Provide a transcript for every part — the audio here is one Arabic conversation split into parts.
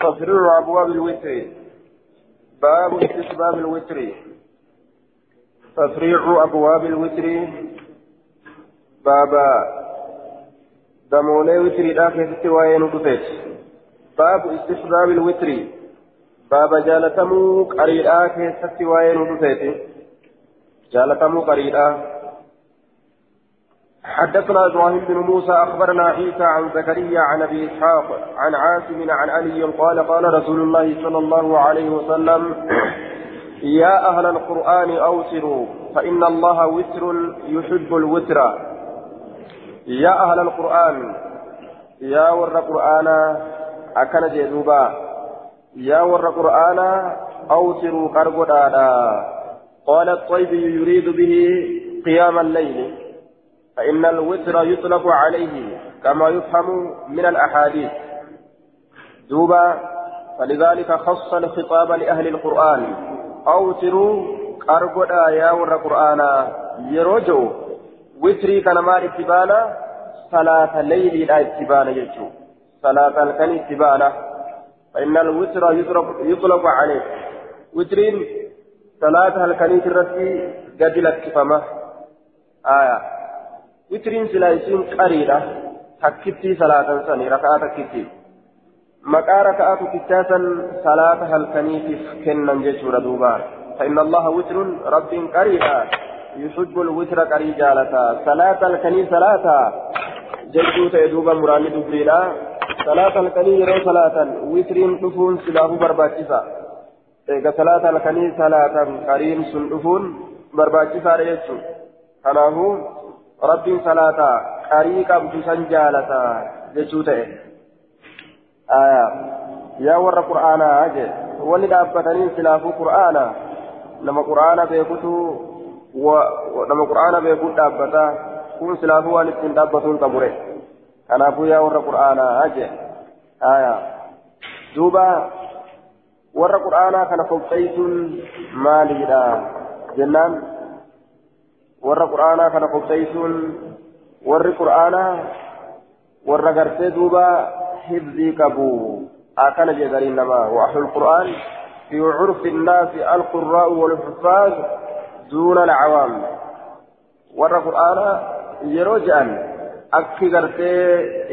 تفريع أبواب الوتر باب استحباب الوتر. تفريع أبواب الوتر. بابا دمولي وتر داخل ستواين ودفت باب استحباب الوتر. بابا جالتمو قريدا كيست واين ودفت جالتمو قريدا حدثنا إبراهيم بن موسى أخبرنا عيسى عن زكريا عن أبي إسحاق عن عاصم عن علي قال قال رسول الله صلى الله عليه وسلم يا أهل القرآن اوتروا فإن الله وتر يحب الوتر. يا أهل القرآن يا ور قرآن أكن جدوبا. يا ور قرآن اوتروا قربدا قال الطيب يريد به قيام الليل. فإن الوتر يطلق عليه كما يفهم من الأحاديث. دوبا فلذلك خص الخطاب لأهل القرآن. أوتروا أرقدا يا ور القرآن يروجو. وتري كان مال اتبانا صلاة الليل لا اتبانا يجو. صلاة الكن اتبانا فإن الوتر يطلق عليه. وترين صلاة الكن ترسي قد لك آية. Witiriin silaa isiin qariidha. Takkittii salaatan sani raka'aa takkitti maqaa raka'aa tokkichaa san salaata halkaniitiif kennan jechuudha duuba. فإن الله وتر رب قريبا يحب الوتر قري جالتا صلاة الكني صلاة جدو تيدوبا مراني دبريلا صلاة الكني يرو صلاة وترين دفون سلاه برباكسا إيقا صلاة الكني صلاة قريم سن دفون برباكسا ريتشو rabbiin salaataa qarii qabdu san jaalataa jechuu ta'e yaa warra qur'aanaa je wanni dhaabbatanii silaafuu qur'aana nama qur'aana beekutu nama qur'aana beekuu dhaabbata kun silaafuu waan ittiin dhaabbatuun qabure kanaafuu yaa warra qur'aanaa je duuba warra qur'aanaa kana qopheessuun maaliidha jennaan warra quraanaa kana qobsaysuun warri quraanaa warra gartee duuba hibzii qabu akkana jedhaniin nama waaxul quraan fi curfi innaasi alqurraa'u walxuffaaz duuna alcawaam. Warra qur'aanaa yeroo je'an akki gartee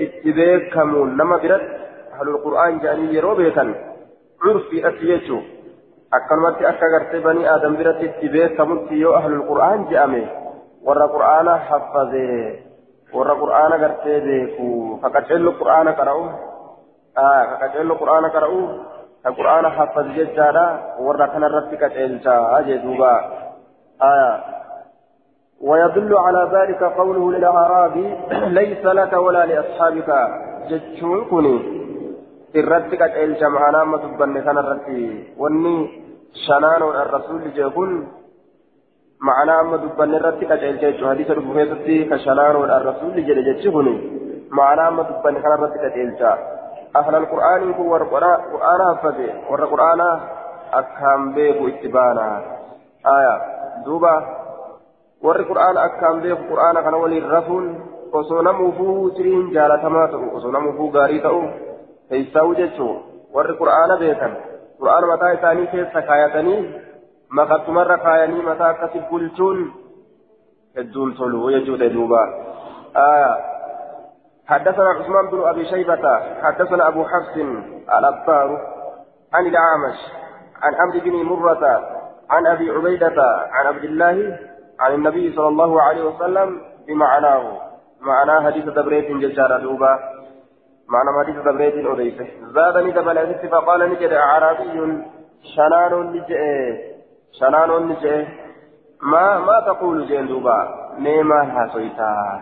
itti beekamuun nama biratti ahlul qur'aan je'anii yeroo beekan curfiidhatti jechuudha akkanumatti akka gartee banii aadam biratti itti beekamutti yoo ahlul qur'aan je'ame warra qur'aana haffazee warra qur'aana gartee beeku kaqaceello qur'aana qara'u kaqaceello qur'aana qara'u ka qur'aana haffaze jechaadha warra kanarratti qaceelchaa jee duuba ويدل على ذلك قوله للأعرابي ليس لك ولا لأصحابك جتشون كني irratti qaceelcha ma'anaa amma dubbanne kanarratti wanni shanaanoon arrasuulli jee kun ma'anaa amma dubbanne irratti qaceelcha jechuudha hadiisa dhufu keessatti ka shanaanoon arrasuulli jedhe jechi kun ma'anaa amma dubbanne kanarratti qaceelcha ahlal qur'aaniin kun warra qur'aana haffate warra qur'aana akkaan beeku itti baana aya duuba warri qur'aana akkaan beeku qur'aana kana waliin rafuun osoo namuufuu tiriin jaalatamaa ta'u osoo namuufuu gaarii ta'u keessaa'u jechuun warri qura'aana beekan qura'aana mataa isaanii keessa kaayatanii makattumarra kaayanii mataa akkasi bulchuun hedduun tolu jechuudha duuba حدثنا عثمان بن ابي شيبه حدثنا ابو حفص الابار عن الاعمش عن عبد بن مره عن ابي عبيده عن عبد الله عن النبي صلى الله عليه وسلم بمعناه معناه حديث دبريت ججار دوبا معنى ما حديث دبريت أوديسه زادني دبل أسف فقال نجد أعرابي شنان نجئ شنان نجئ ما ما تقول جندوبا نيما هاسويتا.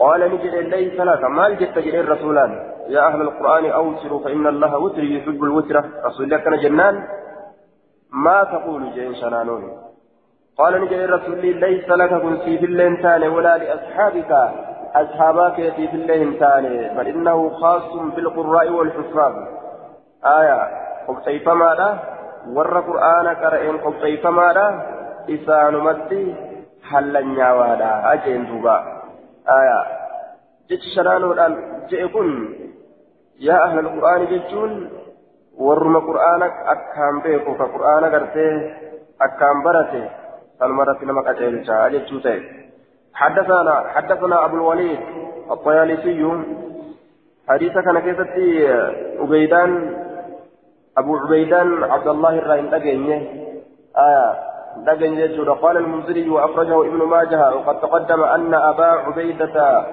قال نجد ليس لك. ما جدت جد رسولا يا أهل القرآن أوسروا فإن الله وتر يحب الوتر. رسول كان جنان. ما تقول جين شنانون؟ قال نجد الرسول ليس لك. كن في الليل ولا لأصحابك. أصحابك في الله تاني بل إنه خاص بالقراء والحفاظ آية قبطيف ماذا ور قرآن قرئن قبطيف ماذا إسان مدي حلا نياوادا أجين دوبا آية جت شنانو الآن جئكن يا أهل القرآن جتون warruma qur'aana akkaan beeku ka qur'aana gartee akkaan barate salmarratti nama qaceelchaa jechuu ta'e حدثنا حدثنا أبو الوليد الطيالسي حديث كان كيفتي عبيدان أبو عبيدان عبد الله الرحيم دقيني آية دقيني قال المنذري وأخرجه ابن ماجه. وقد تقدم أن أبا عبيدة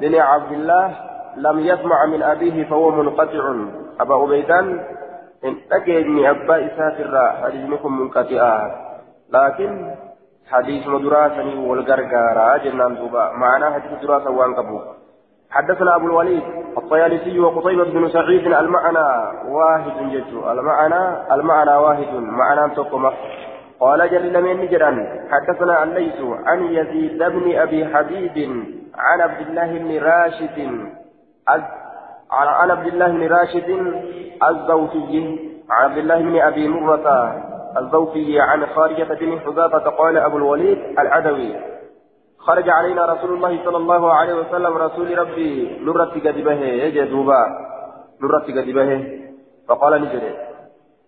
بن عبد الله لم يسمع من أبيه فهو منقطع. أبا عبيدان إن أجيني أبا إسافر حديثكم منقطعا لكن حديث مدراسني والغرغارة جنان دوبا. معنى حديث دراسة وان قبو حدثنا أبو الوليد الطيالسي وقطيبة بن سعيد المعنى واحد جدو. المعنى المعنى واحد. معنى تقمة قال جل لمن نجرا حدثنا الليث عن يزيد بن أبي حبيب عن عبد الله بن راشد عن عبد الله بن راشد الزوفي عن عبد الله بن أبي مرة الزوفي عن خارجة بن حذافة قال أبو الوليد العدوي خرج علينا رسول الله صلى الله عليه وسلم رسول ربي نرت قدبه يجدوبا نرت قدبه فقال نجري.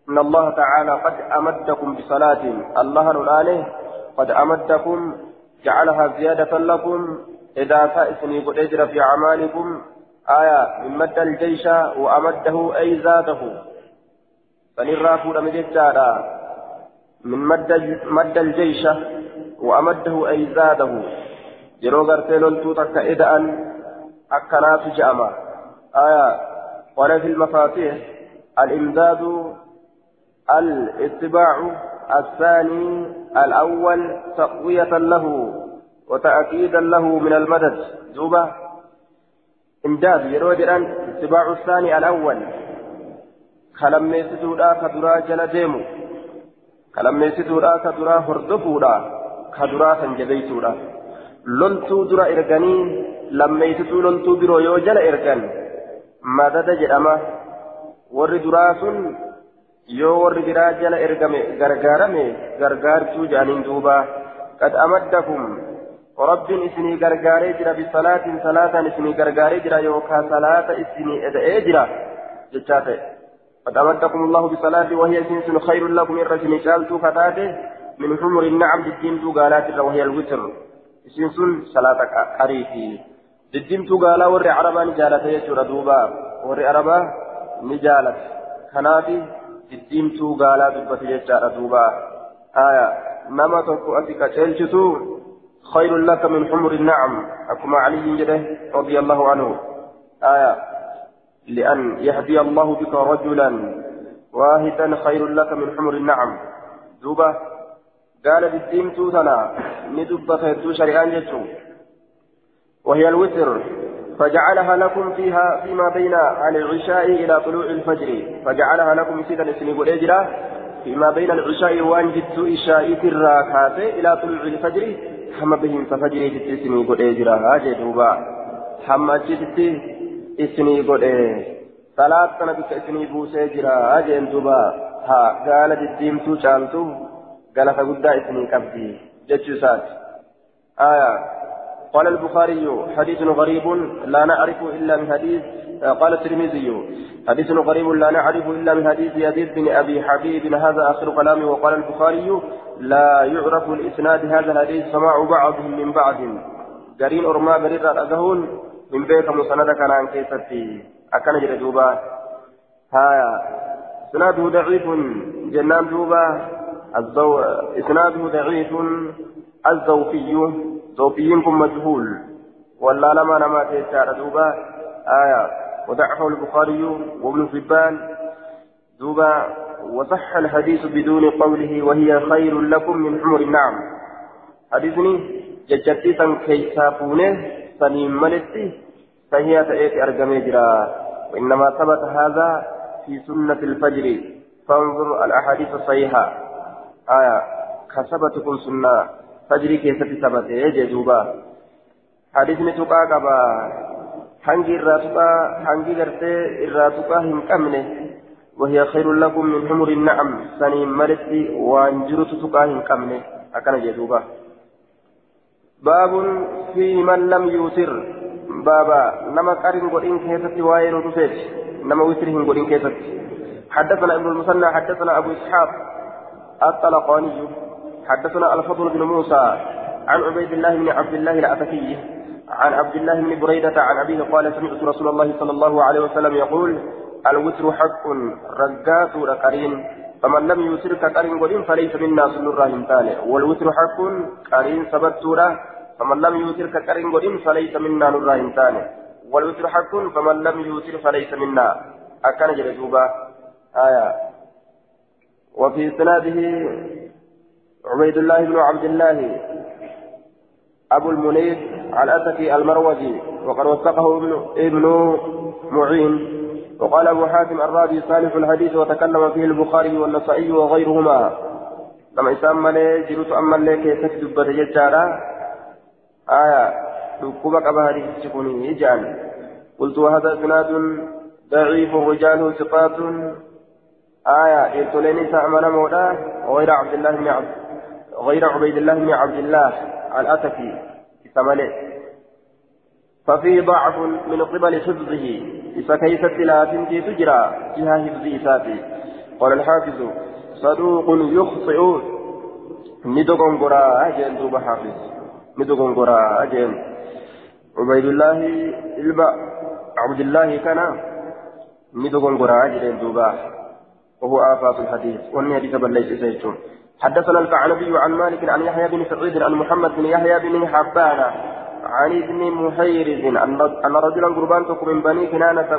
إن الله تعالى قد أمدكم بصلاة الله نلانه قد أمدكم جعلها زيادة لكم إذا سائسني قد أجر في أعمالكم آية من مد الجيش وأمده أي زاده. فنرى فود مجدادا. من مد مد الجيش وأمده أي زاده. yeroo gartee loltuu takka ida'an akkanaatu je'ama aya قال في المفاتيح. الإمداد الاتباع الثاني الأول تقوية له وتأكيدا له من المدد. دوبة. إمداد يرود الآن اتباع الثاني الأول. كلم يسدودا كدرا جل ديمو. كلم يسدودا كدرا هردفودا كدرا سنجبيتودا loltuu dura erganii lammeeysituu loltuu biroo yoo jala ergan madada jedhama warri duraa sun yoo warri biraa jala ergame gargaarame gargaartuu jedhaniin duuba qad amaddakum rabbiin isinii gargaaree jira bisalaatiin salaataan isinii gargaaree jira yookaan salaata isinii eda'ee jira jechaa ta'e قد أمدكم الله بصلاة وهي سنس خير لكم إن رسمي شالتو فتاته من حمر النعم بالدين قالات وهي الوتر qariiti diddimtuu gaalaa warri arabaa ni jaalata jechuudha duuba warri arabaa ni jaalata kanaafi diddimtuu gaalaa dubbate jechaadha duuba aya nama tokko ati qaceelchitu خير لك من حمر النعم أكما علي جده رضي الله عنه آية لأن يهدي الله بك رجلا. واحدا خير لك من حمر النعم. دوبة قال بالدين توتنا. ندب خيرتو شريان جتو. وهي الوتر. فجعلها لكم فيها فيما بين العشاء إلى طلوع الفجر. فجعلها لكم سيدا اسمي قل فيما بين العشاء وان جدت إشاء الراكات إلى طلوع الفجر. حما بهم ففجر جدت اسمي قل إجرا هاجي دوبا حما جدت اسمي قل صلاة سنة اسمي بوسي جرا هاجي دوبا ها قال الدين شالتو قال فقد اسمي كبدي جتشوسات آية قال البخاري حديث غريب لا نعرف إلا من حديث قال الترمذي حديث غريب لا نعرف إلا من حديث يزيد بن أبي حبيب هذا آخر كلامه وقال البخاري لا يعرف الإسناد هذا الحديث سماع بعضهم من بعض قرين أرما قرين أذهون من بيت مسند كان عن كيفتي أكن جدوبا ها سناده ضعيف جنان دوبا الزو... إسناده ضعيف الزوفي زوفيكم مجهول ولا لما نما تيسار دوبا آية وضعفه البخاري وابن حبان دوبا وصح الحديث بدون قوله وهي خير لكم من حمر النعم حديثني ججتيسا كيسافونه سليم ملتي فهي تأتي أرقم جرا وإنما ثبت هذا في سنة الفجر فانظر الأحاديث الصحيحة آية كسبتكم سنة فجري كيف ثبت جدوبا حديث نتوقع قبا حنجي الراتقا حنجي غرتي الراتقا هم كمنه وهي خير لكم من حمر النعم سنين مرتي وانجرت تقا هم كمنه أكن جدوبا باب في من لم يوتر بابا نما قرن قرين كيست واين رتفت نما وترهم قرين كيست حدثنا ابن المثنى حدثنا أبو إسحاق الطلقاني. حدثنا الفضل بن موسى عن عبيد الله بن عبد الله العتكي عن عبد الله بن بريدة عن أبيه قال سمعت رسول الله صلى الله عليه وسلم يقول الوتر حق رقات ركرين فمن لم يوتر كقرين قدين فليس منا سن الراهن تاني والوتر حق قرين سبتورة. فمن لم يوتر كقرين قدين فليس منا الراهن تاني والوتر حق فمن لم يوتر فليس منا. أكن جلدوبا آية. وفي سناده عبيد الله بن عبد الله أبو المنير الأتكي المروزي وقد وثقه ابن ابن معين. وقال أبو حاتم الرازي صالح الحديث وتكلم فيه البخاري والنسائي وغيرهما. لما يسمى لي جلوس أما لي تكتب بتججارا آية ركوبك أبهري تكوني إجان قلت وهذا إسناد ضعيف رجاله ثقات. آية إرتلين سأمن مولا غير عبد الله بن عبد غير عبيد الله بن عبد الله الأتكي ثمانية ففيه ضعف من قبل حفظه. فكيف لا في تجرى جهة حفظ إساتي قال الحافظ صدوق يخطئ ندقن قراء أجل دوب حافظ ندقن قراء أجل عبيد الله البا عبد الله كان ندقن قراء أجل دوبا وهو آفات الحديث وأن حديث بل ليس سيجون حدثنا الكعنبي عن مالك عن يحيى بن سعيد عن محمد بن يحيى بن حبان عن ابن محيرز. أن رجلا قربان من بني كنانة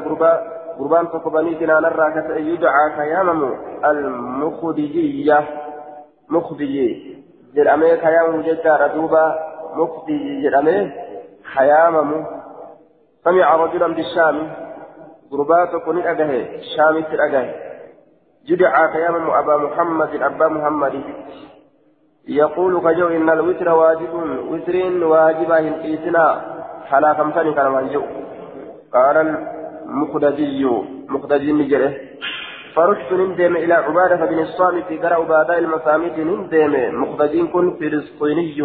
قربان تك بني كنانة راكت يدعى كيامم المخدجية مخدجي جرأمي كيامم جدار دوبا. مخدجي جرأمي كيامم سمع رجلا بالشام. قربان تك نأجه شام تأجه جدع كيام أبا محمد أبا محمد. يقول كجو إن الوتر واجب وتر واجبة الإيسنا حلا خمسان كان منجو قال المخدجي مخدجي نجره فرشت نندم إلى عبادة بن الصامت قرأ عبادة المسامت نندم. مخدجين كن فلسطيني.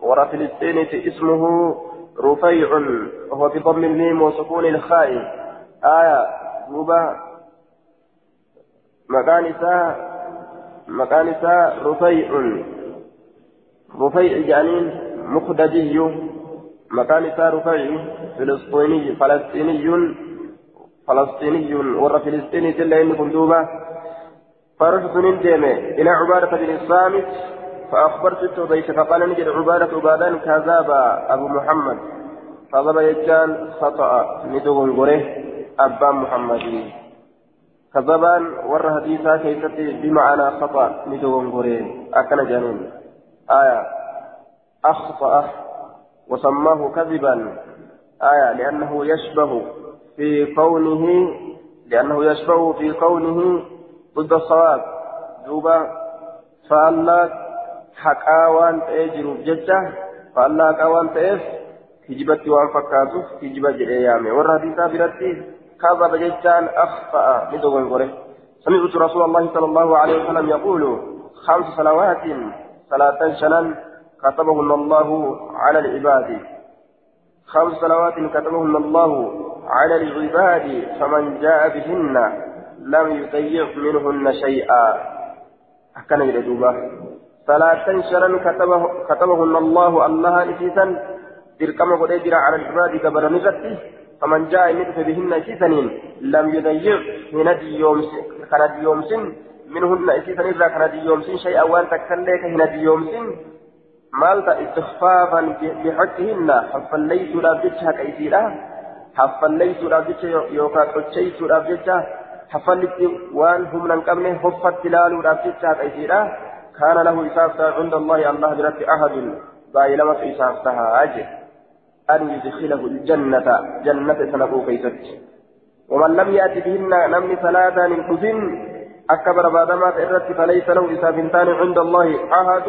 ورا فلسطيني اسمه رفيع وهو بضم الميم وسكون الخاء. آية مكان إساء مكان رفيع. رفيع جانين مخدجي مكان إساء رفيع فلسطيني فلسطيني فلسطيني ور فلسطيني تلا إن كندوبة فرحت ندم إلى عبادة بن الصامت فأخبرت التوبيت فقال نجد عبادة عبادان كذاب أبو محمد. فضرب يجان خطأ. ندوغن قره أبا محمد. كذبان ور حديثا كيفتي بمعنى خطأ. ندوم غورين أكن جانين. آية. أخطأ وسماه كذبا. آية لأنه يشبه في كونه لأنه يشبه في كونه ضد الصواب. دوبا فالله حقاوان تأجر ججة فالله حقاوان تأف كجبت وان فكاتوف كجبت جريامي ور حديثا برتي كذب جتان أخطأ. لدوغن غره سمعت رسول الله صلى الله عليه وسلم يقول خمس صلوات صلاة شنن كتبهن الله على العباد. خمس صلوات كتبهن الله على العباد فمن جاء بهن لم يضيع منهن شيئا. أكن يدوبا صلاة شنن كتبه كتبهن الله الله نسيسا تلكم قد على العباد كبر نزته فمن جاء يدف بهن سيسنين لم يضيع من كان يومسن منهن سيسن إذا كان يومسن شيئا وأن تكليك هنا يومسن مالتا استخفافا بحقهن حفليت لا بجها كيسيرا حفليت لا بجها يوكا تشيت لا بجها حفلت وان هم ننقمنه حفت تلال لا بجها كيسيرا كان له إسافة عند الله الله برد أحد. بايلمت إسافتها أجل أن يدخله الجنة. جنة سنقو كيست ومن لم يأت بهن نمني ثلاثة من حزن أكبر بعدما تئرت فليس له إسافنتان عند الله عهد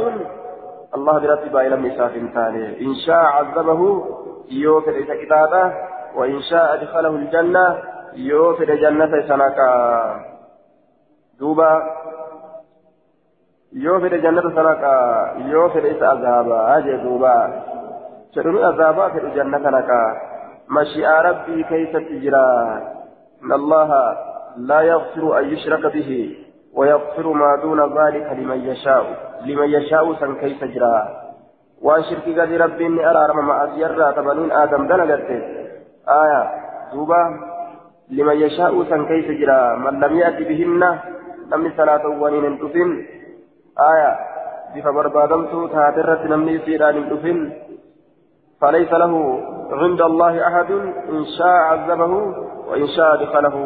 الله برتب إلى إسافنتان إن شاء عذبه يوفر إسا وإن شاء أدخله الجنة يوفر جنة سنكا دوبا يوفر جنة سنكا يوفر إسا عذابا أجي دوبا شرني عذابا في الجنة لك مشيئة ربي كيف تجرى إن الله لا يغفر أن يشرك به ويغفر ما دون ذلك لمن يشاء. لمن يشاء سن كيف جرى. وأن شرك قد ربي إني أرى مع أسير تبنين آدم دلقت آية. دوبا لمن يشاء سن كيف جرى. من لم يأتي بهن نمني صلاة ونين الدفن آية. بف بربادمت تاترت نمني سيران الدفن فليس له عند الله أحد إن شاء عذبه وإن شاء دخله.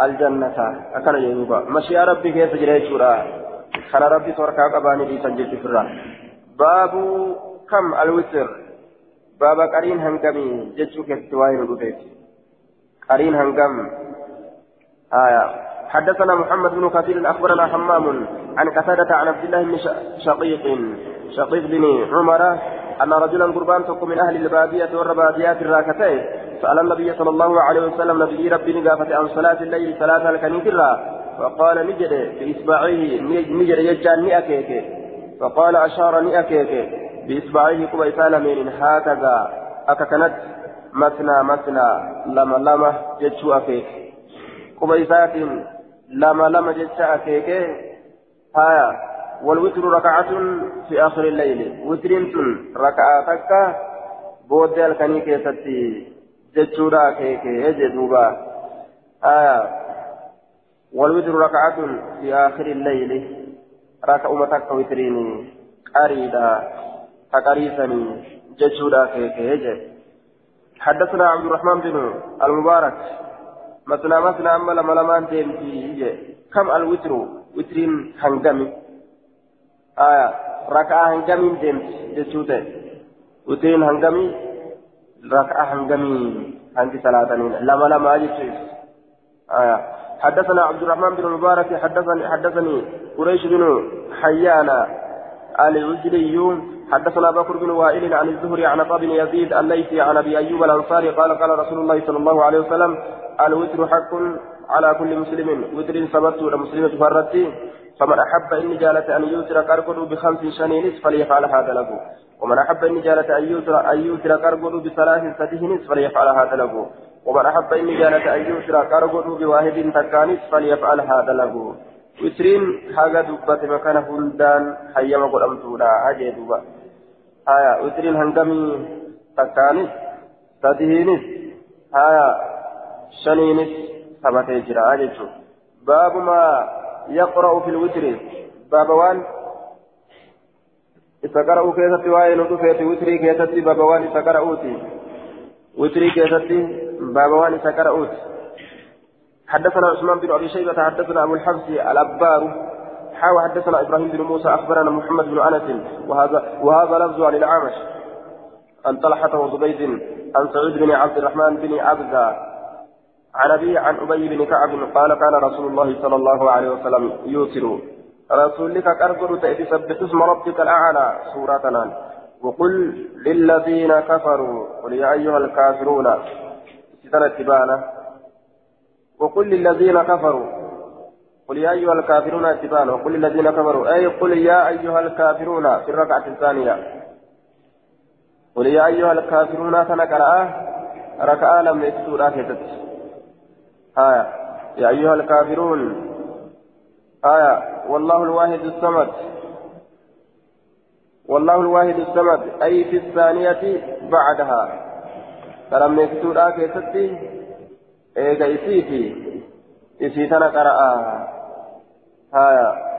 الجنة. أكن يوبا مشي ربي كيف جري شورا خلا ربي توركا قباني دي سنجي فرا باب كم الوتر باب قرين هنگمي. جچو كتواين ربيت قرين هنگم. آية. حدثنا محمد بن كثير أخبرنا حمام عن قتادة عن عبد الله بن شقيق. شقيق بن عمر أن رجلا قربان من أهل البادية والرباديات الراكتين. سأل النبي صلى الله عليه وسلم نبي ربي نقافة عن صلاة الليل صلاة الكنيترة فقال نجد بإصبعيه نجد يجان نأكيك فقال أشار نأكيك بإصبعيه كما سالمين هكذا. أككنت مثنى مثنى لما لما جتشو أكيك كما إسات لما لما جتشو أكيك هايا والوتر ركعة في آخر الليل. وترين ركعة تكا. بود الكنيكة ستي. جتشورا كيكي جدوبا آية والوتر ركعة في آخر الليل ركعة متك وتريني قريدا تقريسني جتشورا كيكي جد حدثنا عبد الرحمن بن المبارك مثنى مثنى أما لما لما تيمتي كم الوتر وترين هنجمي آية ركعة هنجمي تيمتي جتشوتي وترين هنجمي ركعة هنجمي عندي ثلاثة لما لما أجي آية حدثنا عبد الرحمن بن المبارك حدثني حدثني قريش بن حيان العجلي حدثنا بكر بن وائل عن الزهري عن بن يزيد الليثي عن أبي أيوب الأنصاري قال قال رسول الله صلى الله عليه وسلم الوتر حق على كل مسلم وتر ثبت مسلم تفرت فمن أحب إن جالت أن يوتر كركد بخمس شنين فليفعل هذا له. ومن أحب إن جالة أن يوتر أن يوتر كربه بثلاث فتيه فليفعل هذا له. ومن أحب إن جالة أن يوتر كربه بواحد تكانس فليفعل هذا له. وترين حاجة دبت مكان هندان حيما قدمتولا أجي دبا آية وترين هنگمي تكانس فتيهنس آية شنينس ثبتي جرا أجي باب ما يقرأ في الوتر باب وان keessatti waa'ee nu dhufeeti. Witrii keessatti baaba waan isa qara'uuti. Witrii keessatti baaba waan isa qara'uuti. حدثنا عثمان بن ابي شيبه حدثنا ابو الحفص الابار حاوى حدثنا إبراهيم بن موسى اخبرنا محمد بن انس وهذا وهذا لفظ عن الاعمش عن طلحه وزبيد عن سعيد بن عبد الرحمن بن عبده عن أبي عن أبي بن كعب قال كان رسول الله صلى الله عليه وسلم يوتر. رسولك كرقر سبح اسم ربك الأعلى سورة وقل للذين كفروا قل يا أيها الكافرون. ستنا اتبانا وقل للذين كفروا. قل يا أيها الكافرون اتبانا وقل للذين كفروا. أي قل يا أيها الكافرون. في الركعة الثانية. قل يا أيها الكافرون. تنكرأ ركعة لم يكتورا كتت آية. يا أيها الكافرون آية. والله الواحد الصمد. والله الواحد الصمد. أي في الثانية بعدها. فلما يكتب آكي ستي إيجا إسيتي. إسيتنا قرأ. آية.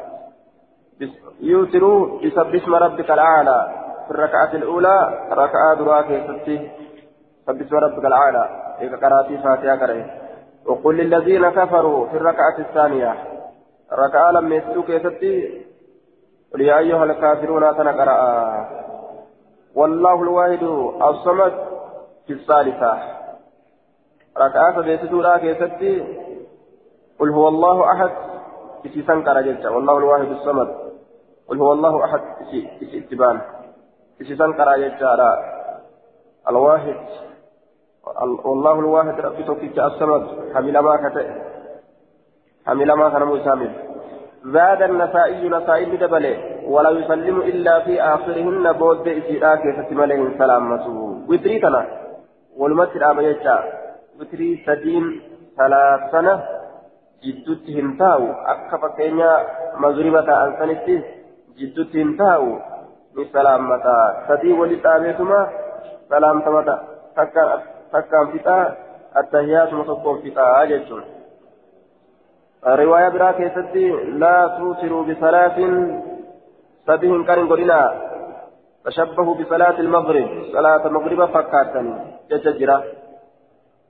يوتروا بسبح اسم ربك الأعلى. في الركعة الأولى ركعة دراكي ستي سبح اسم ربك الأعلى. إيجا قرأتي فاتحة قرأ. وقل للذين كفروا في الركعة الثانية. ركعة لما يسلوك يستي قل يا أيها الكافرون تنقرأ والله الواحد الصمد في الثالثة. ركعة سديستورا كيستي قل هو الله أحد. في سنكر جلسة. والله الواحد الصمد. قل هو الله أحد. في اتبان. في سنكر جلسة. الواحد والله الواحد ربي توكيك الصمد حمل ما كتئ حمل ما كان مسامل زاد النسائي نسائي بدبله. ولا يسلم إلا في آخرهن بود إسيرا كيف تملئ سلامته وتري تنا. والمسر أبا يجا. وتري سدين ثلاث سنة jidduutti hin taa'u akka fakkeenya magriba ta'an sanitti jidduutti hin taa'u ni salaammata attahiyaatuma tokkoon fixaa jechuun riwaayaa biraa keessatti laa tuutiruu bisalaatin sadii hin qarin godhinaa tashabbahu bisalaati ilmaghrib salaata magriba fakkaatanii jecha jira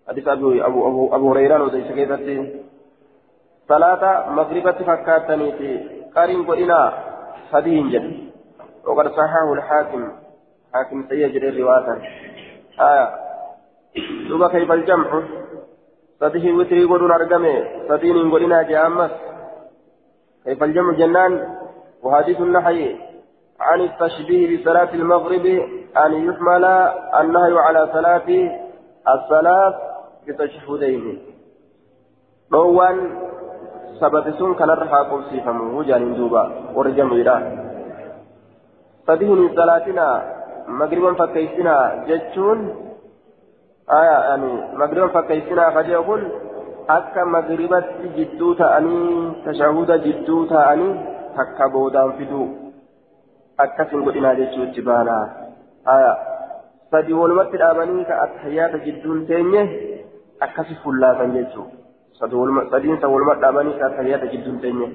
حديث أبو أبو أبو, هريرة وديس كيفتي صلاة مغربة فكاتني قرين قرنا صدين جد وقد صححه الحاكم حاكم سيجري الرواية آية دوبا كيف الجمع صديه وتري قرون أرقمي صدين قرنا جامس كيف الجمع جنان وحديث النحي عن التشبيه بصلاة المغرب أن يحمل النهي على صلاة الصلاة بتشهدين روان سبب سن كان قوسي فمه جانين دوبا ورجم إلى فدين صلاتنا مغربا فكيسنا جتشون آية يعني مغربا فكيسنا فجأكون akka magribatti jidduu ta'anii tashahuda jidduu ta'anii takka boodaan fiduu akkasin godhinaa jechuutti baana aya sadi walumatti dhaabanii ka attayyaata jidduun teenye akkasi fullaatan jechuu sadiinsa walumatti dhaabanii ka attayyaata jidduun teenye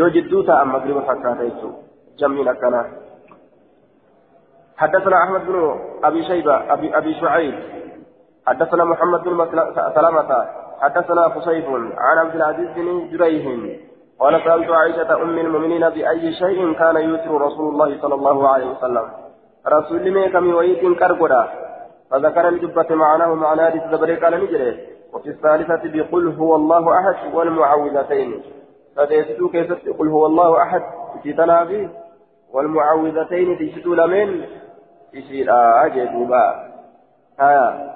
yoo jidduu ta'an magriba fakkaata jechuu jammiin akkanaa حدثنا أحمد بن أبي شيبة أبي, أبي شعيب حدثنا محمد بن سلامة. حدثنا قصيف عن عبد العزيز بن جريح. قال سألت عائشة أم المؤمنين بأي شيء كان يوتر رسول الله صلى الله عليه وسلم. رسول الله كم ويت كرقدا فذكر الجبة معناه معناه الزبري قال نجري. وفي الثالثة بقل هو الله أحد والمعوذتين. فديتو كيف قل هو الله أحد؟ في تنافي والمعوذتين تجدوا لمن؟ يشير أجدوبا ها.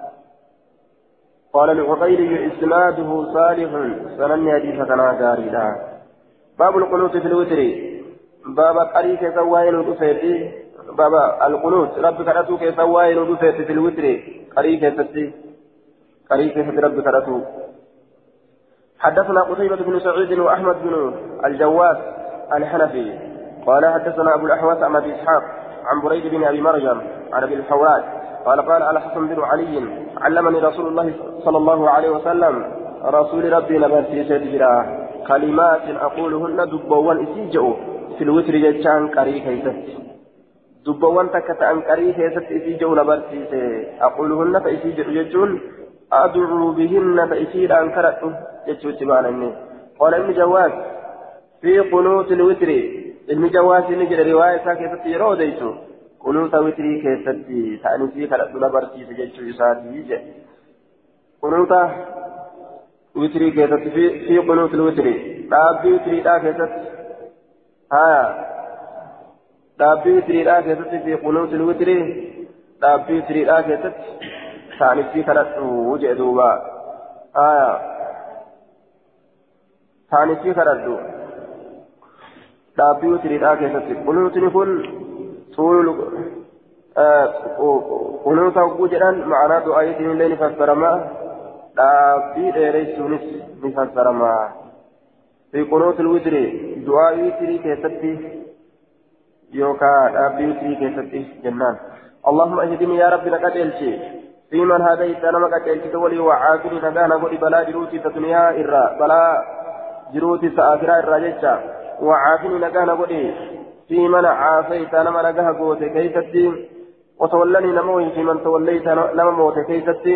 قال العقيلي إسناده صالح سنن حديث كنا غاريدا باب القنوت في الوتر. باب قريك سواين ودفيت باب القنوت رب كرتوك سواين ودفيت في الوتر. قريك ستي قريك رب كرتوك حدثنا قتيبة بن سعيد وأحمد بن الجواد الحنفي. قال حدثنا أبو الأحوص عن أبي إسحاق عن بريد بن أبي مرجم عن أبي الحواد قال قال الحسن بن علي علمني رسول الله صلى الله عليه وسلم رسول ربي نبرتي سيدنا كلمات أقولهن دبوان إسيجأو في الوتر جتشان قري كيست دبوان تكتأن قري كيست إسيجأو نبرتي أقولهن فإسيجأو جتشون أدعو بهن فإسيد أنكرت جتشو تبانا قال ابن جواز في قنوت الوتر ابن جواز نجد رواية كيست يرو ديتو. Kunuunsa witrii keessatti ta'anii kadhadhu na barsiise jechuu isaatii jedhe kunuunsa witrii keessatti fi kunuunsi witrii dhaabbii witriidhaa keessatti haya dhaabbii witriidhaa keessatti fi kunuunsi witrii dhaabbii witriidhaa keessatti ta'anii kadhadhu jedhe duuba haya ta'anii kadhadhu dhaabbii witriidhaa keessatti kunuunsni kun طول قنوت وجود معنى دعاء الليل نفسر ما دابي ديريسونس نفسر ما في قنوت الوتر دعاء وتري كيستي يوكا دابي وتري كيستي جنان اللهم اهدني يا رب لقد الشي في من هديت أنا ما قد الشي ولي وعافني نغانا قولي بلا جروتي تدنيا إرى بلا جروتي سآخرا إرى جيشا وعافني نغانا قولي في من عافيت نما نجاه قوت كيفتي وتولني نموي في من توليت نما موت كيفتي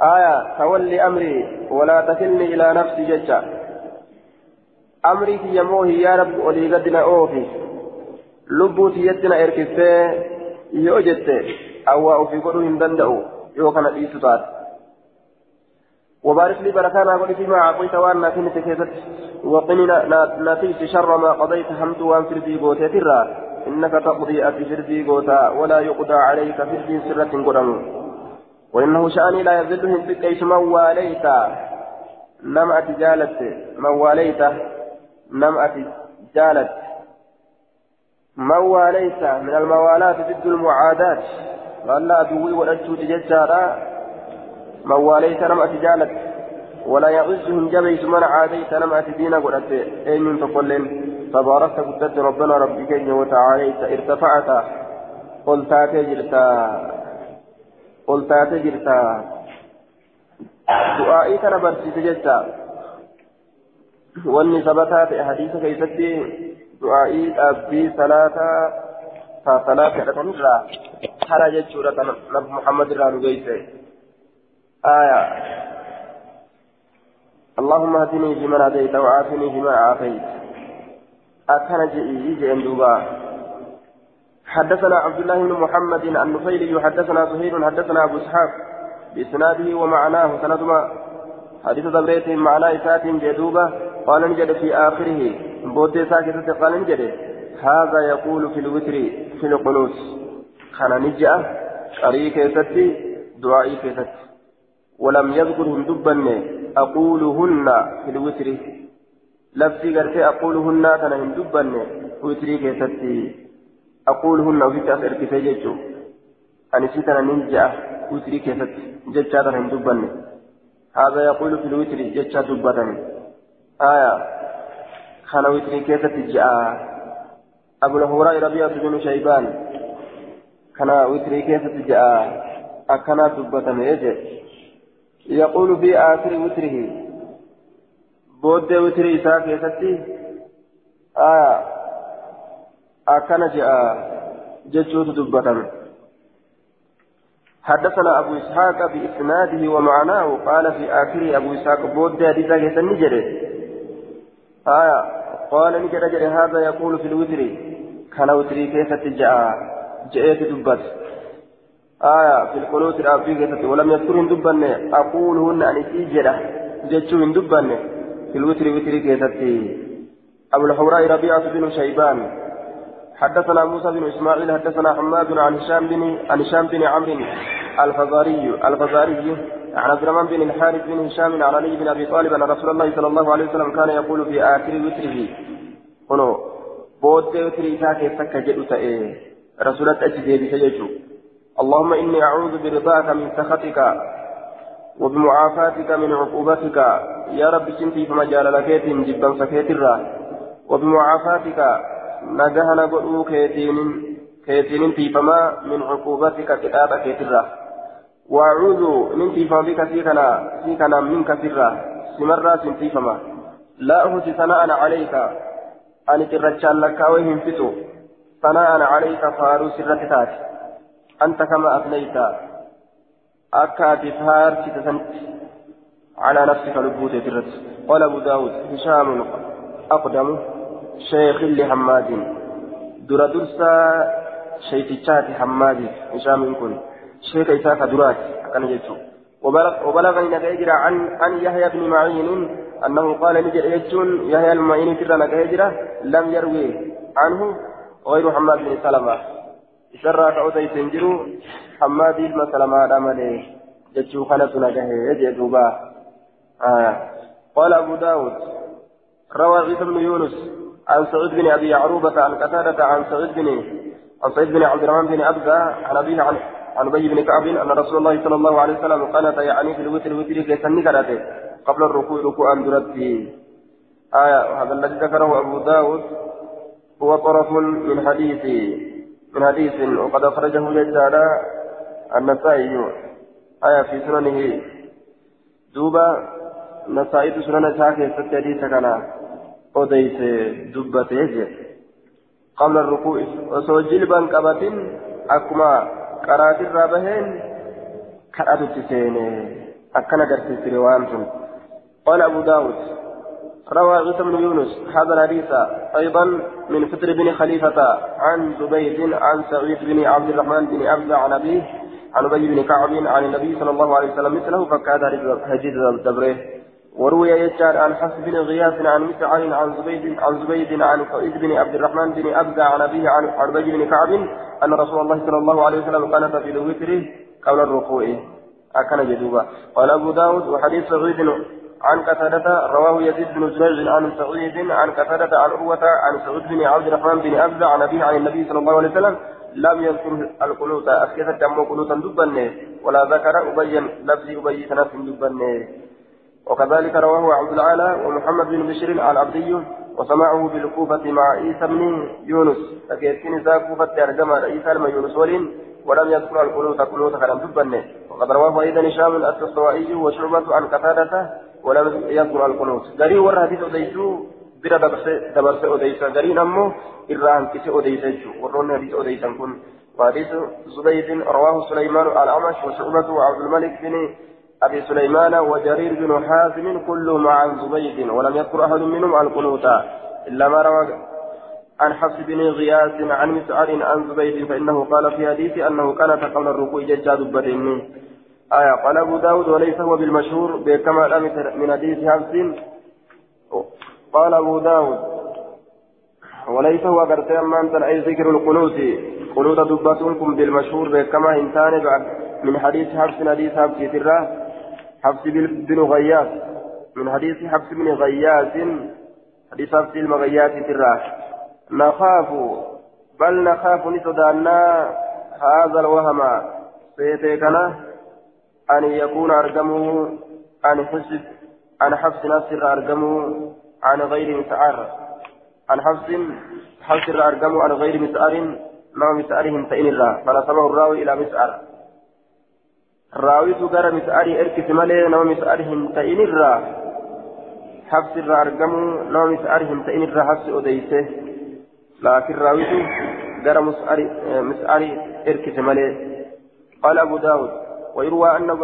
آية تولي أمري ولا تكلني إلى نفسي ججا. أمري في يموه يا رب ولي قدنا أوفي. لبوتي يتنا إركفة يوجدت أو في قدو هندندأو يوكنا إيسوتات وبارك لي بركانا قل فيما أعطيت وأنا كنت كيست وقني نتيت شر ما قضيت حمد وأن فردي قوتي ترى إنك تقضي أبي فردي قوتا ولا يقضى عليك فردي سرة قدم. وإنه شأني لا يذلهم بك إيش من واليت. نم أتجالت من واليت. نم أتجالت من واليت من الموالاة ضد المعاداة قال لا أدوي وأجود ججارا من واليت نم أتجالت ولا يعزهم جبيس من عاديت نما دينا قلت أين تقولن تباركت قدت ربنا ربك وتعاليت ارتفعت قلت تجرتا قلت تجرتا دعائي كان برسيت جتا وأني ثبتات حديث كيستي دعائي أبي صلاة صلاة رقمرا خرجت سورة محمد رانو آية. اللهم اهدني فيمن هديت وعافني فيما عافيت. أكن جئي جئن حدثنا عبد الله بن محمد النفيلي حدثنا زهير حدثنا أبو إسحاق. بإسناده ومعناه سندما. حديث دبريت معنى إسات جدوبة. قال نجد في آخره. بود ساكتة قال نجد. هذا يقول في الوتر في القنوت. خنا نجأ. قريك ستي دعائي ستي ولم يذكرهم دبا أقولهن في الوتر. لفظي قرتي أقولهن كان هم دبا وتري كيستي أقولهن وفي تأثير كيف أنا سيتنا ننجا وتري كيستي جتشا هم دبا. هذا يقول في الوتر جتشا دبا. آية. كان وتري كيستي جاء. أبو الهوراء ربيعة بن شيبان. كان وتري كيستي جاء. أكنا دبا يجي. يقول في آخر وتره. بود وتر إساء كيستي. آه. أكن جاء. جتشوت دبتا حدثنا أبو إسحاق بإسناده ومعناه. قال في آخر أبو إسحاق بود حديثا كيسن نجري. آية قال نجري هذا يقول في الوتر. كان وتري كيست جاء. جاءت دبت. آية في القنوت الأبي كيست ولم يذكرهن دبن أقولهن أن إسيجرة جتشوهن دبن في الوتر وتر كيست أبو الحوراء ربيعة بن شيبان. حدثنا موسى بن إسماعيل حدثنا حماد عن هشام بن عن هشام بن عمرو الفزاري الفزاري. عن عبد الرحمن بن الحارث بن هشام عن علي بن أبي طالب أن رسول الله صلى الله عليه وسلم كان يقول في آخر وتره. هنا بود وتر إساء keessatti جدو رسولة أجدي بسججو اللهم إني أعوذ برضاك من سخطك وبمعافاتك من عقوبتك. يا رب سنتي فما جال لكيت جبا سكيت وبمعافاتك نجهنا قلو كيتين كيتين في فما من عقوبتك كتاب كيترا وأعوذ من فما بك فيكنا فيكنا منك سرا سمرا سنتي فما. لا أهدي ثناء عليك. أن ترجال لك وهم فتو. ثناء عليك فارو سرتتاتي أنت كما أثنيت. أكاد فار ستسنت على نفسك لبوت ترت قال أبو داود هشام أقدم شيخ لحماد. در درسا شيتشات حماد. هشام كن شيخ إساك درات كان يجو وبلغ وبلغني نجاجر عن عن يحيى بن معين أنه قال نجر يجون يحيى المعين كذا نجاجر لم يروي عنه غير محمد بن سلمة. Isarraa ka'uta isin jiru hammaadii ilma salamaadha malee jechuu kanatu nagahe jee duuba. قال أبو داود روى عيسى بن يونس عن سعيد بن أبي يعروبة عن قتادة عن سعيد بن عن سعيد بن عبد الرحمن بن أبزة عن أبيه عن عن أبي بن كعب أن رسول الله صلى الله عليه وسلم قنت يعني في الوتر الوتر كيسن قبل الركوع ركوعا درته آية هذا الذي ذكره أبو داود هو طرف من حديث من حديث وقد أخرجه جدارا النسائي آية في سننه. دوبا نسائي سنن ساكي ست حديث كان أوديس دبته قبل الركوع وسو جلبا قبت أكما قرات الرابهين كرأت تسين أكنا درس روان قال أبو داود روى عيسى بن يونس هذا الحديث أيضا من فطر بن خليفة عن زبيد عن سعيد بن عبد الرحمن بن عبد عن أبيه عن أبي بن كعب عن النبي صلى الله عليه وسلم مثله فكاد حديث الدبره وروي يجار عن حفص بن غياث عن مسعر عن زبيد عن زبيد عن سعيد بن عبد الرحمن بن أبدا عن أبيه عن أبي بن كعب أن رسول الله صلى الله عليه وسلم قال في الوتر قبل الركوع. أكن جدوبا. قال أبو داود وحديث سعيد عن قتادة رواه يزيد بن زريج عن سعيد عن قتادة عن عروة عن سعود بن عبد الرحمن بن أبزة عن أبيه عن النبي صلى الله عليه وسلم لم يذكر القنوت أسكت دمو قنوتا دبنه ولا ذكر أبين لفظ أبي سنة دبنه وكذلك رواه عبد العالى ومحمد بن بشير العبدي وسمعه بالكوفة مع عيسى بن يونس. فكيتين ذا كوفة أرجما عيسى لما يونس ولين ولم يذكر القنوت قنوت كلام تبني وقد رواه أيضا هشام الأسطوائي وشعبة عن قتادة ولم يذكر القنوت. قري ور حديث أديسو بلا دبرس أديسا قري نمو إران كيس أديسا ورون حديث أديسا كن. وحديث زبيد رواه سليمان الأعمش وشعبة وعبد الملك بن أبي سليمان وجرير بن حازم كلهم عن زبيد. ولم يذكر أحد منهم القنوت. إلا ما روى عن حفص بن غياث عن مسعر عن زبيد فإنه قال في حديث أنه كان قبل الركوع ججاد بدين آية قال أبو داود وليس هو بالمشهور بكما من حديث حفص. قال أبو داود وليس هو قرتي أمان أي ذكر القنوت قنوت دبتكم بالمشهور بكما إنسان من حديث حفص حديث حفص تراه حفص بن غياث من حديث حفص بن غياث حديث حفص المغياث تراه نخاف بل نخاف نصدانا هذا الوهم. سيتيكنا أن يكون أرجمه أن حفص عن حفص نصر أرجمه عن غير مسعر عن حفص حفص أرجمه عن غير مسعر ما مسعرهم فإن الله فنسبه الراوي إلى mis'aarii erkise malee nama mis'aarii hin ta'in irraa habsi irraa argamu nama mis'aarii hin ta'in irraa habsi odeyse laakiin raawitu gara mis'aarii erkise malee قال أبو داود ويروى أن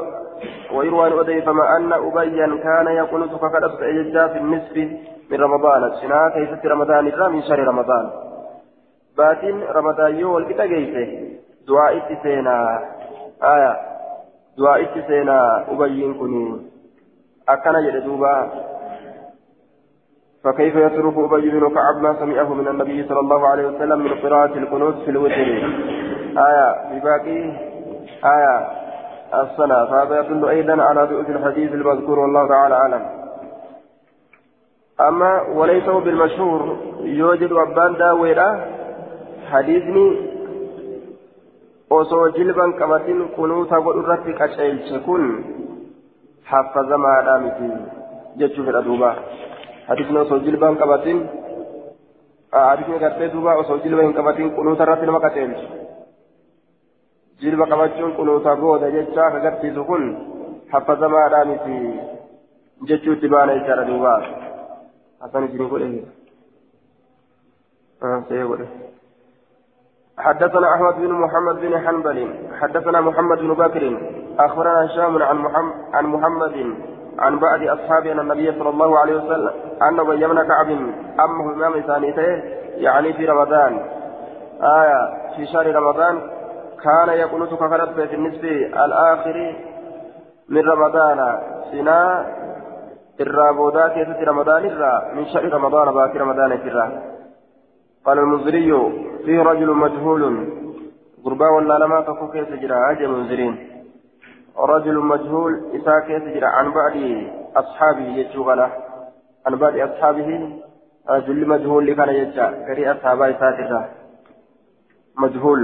ويروى أن أضيفم أن أبيا كان يقنط فقدت إججا في النصف من رمضان. سنا كيف رمضان إلا من شهر رمضان. باتين رمضان يول كتا دعاء سينا آية. seenaa ubayyiin kun akkana jedhe duuba فكيف يترك أبي بن كعب ما سمعه من النبي صلى الله عليه وسلم من قراءة القنوت في الوتر؟ آية. بباقي. آية. الصلاة فهذا يدل أيضا على ضعف الحديث المذكور والله تعالى أعلم أما وليس بالمشهور يوجد أبان داويرة حديثني osoo jilban qabatin kunuuta godhu irratti qaceelche kun haffazamaadha miti jechuu fedha duuba hadisni osoo jilban qabatin hadisni gartee duuba osoo jilba hin qabatin kunuuta irratti nama qaceelche jilba qabachuun kunuuta gooda jecha agarsiisu kun haffazamaadha miti jechuu itti baana jechaadha duuba hasan isinii godhe. See godhe. حدثنا أحمد بن محمد بن حنبل حدثنا محمد بن بكر أخبرنا هشام عن محمد عن محمد عن بعض اصحابه ان النبي صلى الله عليه وسلم أن أبي بن كعب أمه إمام ثانيته يعني في رمضان. آية في شهر رمضان كان يقنط كفرت في النصف الآخر من رمضان. سنا الرابودا كيف رمضان الرا من شهر رمضان باقي رمضان الرا قال المنذري فيه رجل مجهول. غربا ولا لما تكون كيف جرى أجل منذرين رجل مجهول إساء كيف جرى عن بعد أصحابه يجوغنا عن بعد أصحابه رجل مجهول لكان يجا. كري أصحابه إساء مجهول.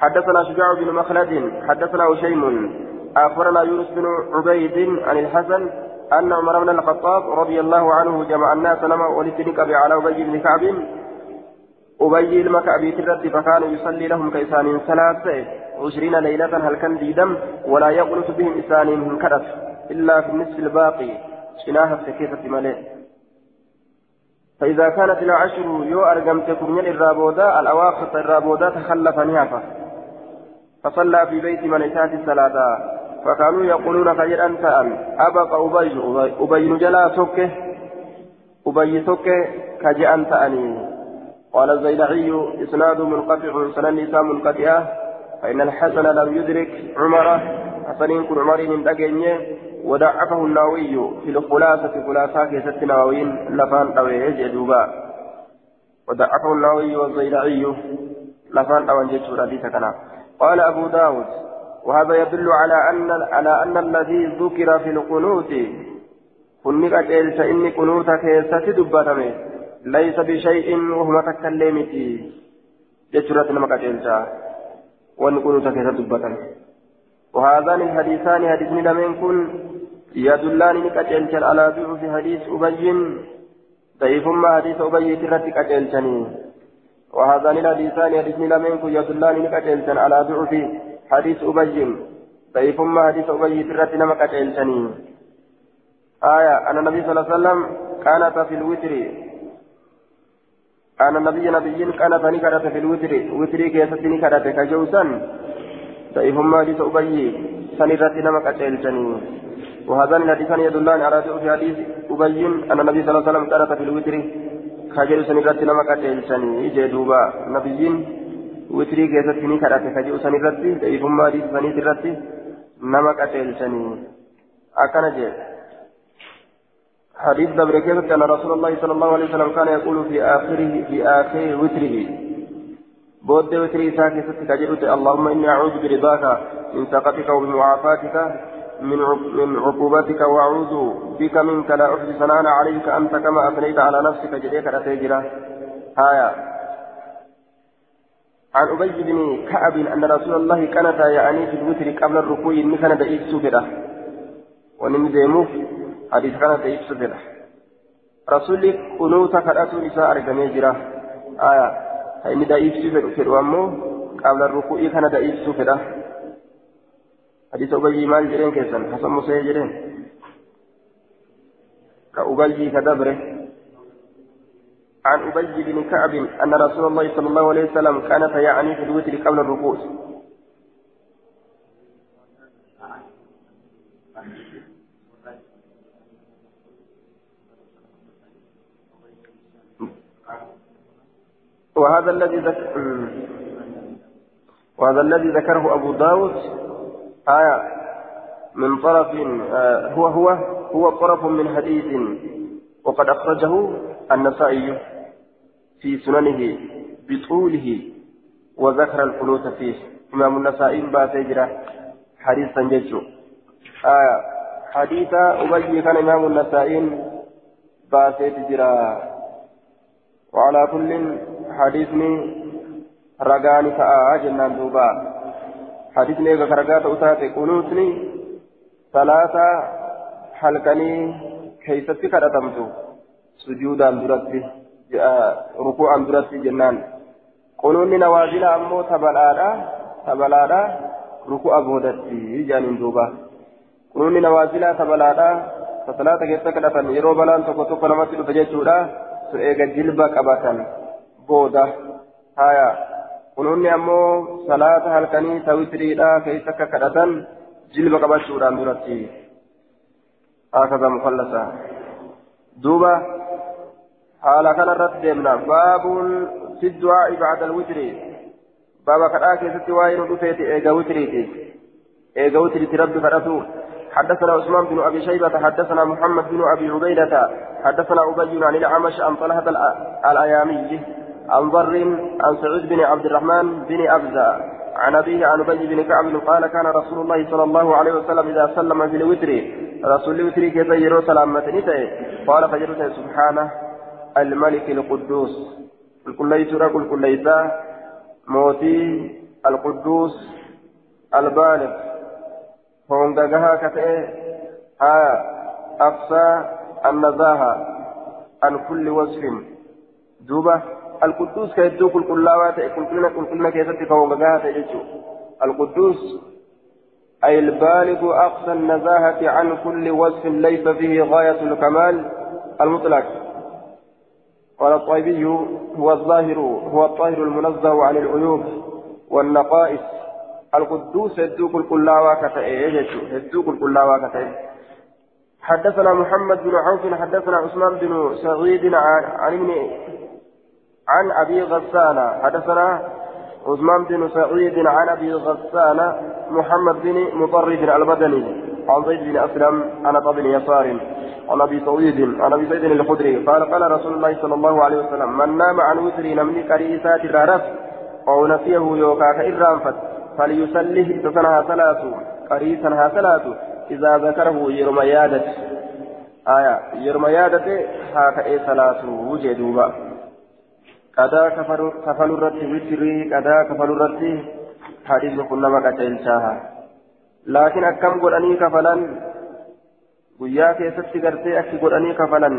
حدثنا شجاع بن مخلد حدثنا هشيم. أخبرنا يونس بن عبيد عن الحسن أن عمر بن الخطاب رضي الله عنه جمع الناس لما ولتنك على أبي بن كعب. أبي المكعبي ترد فكان يصلي لهم كإسان ثلاثة عشرين ليلة هل كان ديدم؟ ولا يقنط بهم إسان من كرف إلا في النصف الباقي. شناها السكيفة ملئ فإذا كانت العشر يو أرقمت كرنيا الرابودا الأواخر الرابودا تخلف نيافة. فصلى في بيت من إتات الصلاة فكانوا يقولون خير أنت أم؟ أبقى أبي أبي نجلا سكه أبي سكه كجي أنت أني؟ قال الزيلعي إسناد منقطع سنن نساء منقطعة فإن الحسن لم يدرك عمر حسن كن عمر من دقينيه ودعفه النووي في الخلاصة خلاصة كيست نووين لفان طويه جدوبا. ودعفه النووي والزيلعي لفان طوان جدوبا قال أبو داود وهذا يدل على أن على أن الذي ذكر في القنوت كن قد إني قنوت كيست دبتمه ليس بشيء وهو تكلمتي. جترة نمكة ونقول تكيسة دبتا وهذان الحديثان حديث لمن كن يدلان نكتلشن على ضعف حديث أبي ضعيف ما حديث أبي ترتك أتلشني وهذان الحديثان حديث لمن يدلان نكتلشن على ضعف حديث أبي. ضعيف ما حديث أبي ترتك نمك أتلشني آية أن النبي صلى الله عليه وسلم كانت في الوتر. أن النبي نبي كانت نكرت في الوتر. وتري كيست نكرت كجوسا ضعيف ما حديث أبي سنرت نمك أتلشني وهذان الحديثان يدلان على ضعف حديث أبي. أن النبي صلى الله عليه وسلم كانت في الوتر. كجل سنرت نمك أتلشني جدوبا نبيين witrii keessatti ni kadhate ka jedhu san irratti da'ifummaa hadiisa saniit irratti nama qaceelchanii. Akkana jee حديث دبر كيف أن رسول الله صلى الله عليه وسلم كان يقول في آخره في آخر وتره بود وتري ساكي ستك اللهم إني أعوذ برضاك من سقطك وبمعافاتك من من عقوبتك وأعوذ بك منك لا أحصي ثناء عليك أنت كما أثنيت على نفسك جريك رتيجرة آية. عن أبي بن كعب أن رسول الله كانت يعني في الوتر قبل الركوع كان دقيق سفرة ونمزيموف حديث كان تيب سفر رسول قنوت كرأت نساء أرقمي جرا. آية. فإن دايب سفر سفر وامو قبل الركوع كان دايب سفر حديث أبي مال جرين كيسن حسن مسيح جرين كأبي كدبره عن أبي بن كعب أن رسول الله صلى الله عليه وسلم كان يعني في الوتر قبل الركوع وهذا الذي ذكر وهذا الذي ذكره أبو داود آية من طرف آه هو هو هو طرف من حديث وقد أخرجه النسائي في سننه بطوله وذكر القنوت فيه. إمام النسائي باتجرة حديثا ججو آية حديث أبي كان إمام النسائي باتجرة وعلى كل حديثني رقاني تاء جنان دوبا. حديثني كرقات أتاتي قنوتني ثلاثة حلقني كيست كرتمتو سجودا درتي ركوعا درتي جنان قنوني نوازل أمو تبلادا تبلادا ركوع بودتي جانين دوبا قنوني نوازل تبلادا فصلاة كيست كرتم يرو بلان تكو تكو نمسي بجيشودا eega jilba qabatan booda haya kunuunni ammoo salaata halkanii tawitiriidha keessa akka kadhatan jilba qabachuudhaan duratti hakaza mufallasa duuba haala kanarratti deemna baabuun fi du'aa'i bacda alwitri baaba kadhaa keessatti waa'ee nu dhufeeti eega witiriiti eega witiriiti rabbi kadhatu حدثنا عثمان بن ابي شيبه حدثنا محمد بن ابي عبيده حدثنا ابي عن الاعمش عن طلحه الايامي عن ضر عن سعود بن عبد الرحمن بن أبزة عن أبيه عن أبي بن كعب قال كان رسول الله صلى الله عليه وسلم إذا سلم في الوتر رسول الوتر كيف يرى سلامة قال فجرت سبحانه الملك القدوس. قل ليس قل كل ليس موتي القدوس البالغ. هونغاها كتئ ها أقصى النزاهة عن كل وصف. دوبة القدوس كيدو كل كلاوات كل كلنا كل كلنا كيستي فهونغاها تججو القدوس أي البالغ أقصى النزاهة عن كل وصف ليس فيه غاية الكمال المطلق قال الطيبي هو الظاهر هو الطاهر المنزه عن العيوب والنقائص القدوس هدو كل كلاوا كتئ هدو كل كلاوا كتئ حدثنا محمد بن عوف حدثنا عثمان بن سعيد عن ابن عن أبي غسان. حدثنا عثمان بن سعيد عن أبي غسان محمد بن مطرف البدني عن زيد بن أسلم عن بن يسار عن أبي سعيد عن أبي سعيد الخدري. قال قال رسول الله صلى الله عليه وسلم من نام عن وتر نمني كريسات الرف أو نسيه يوكا كإرانفت فليسله تسنها ثلاث قريسنها ثلاث. إذا ذكره يرمى يادت آية يرمى يادت إيه ثلاث وجدوبا قدا كفل الرد وتري قدا كفل الرد حديث كنا ما قتلتها لكن أكم قراني كفلا keessatti gartee akki godhanii kafalan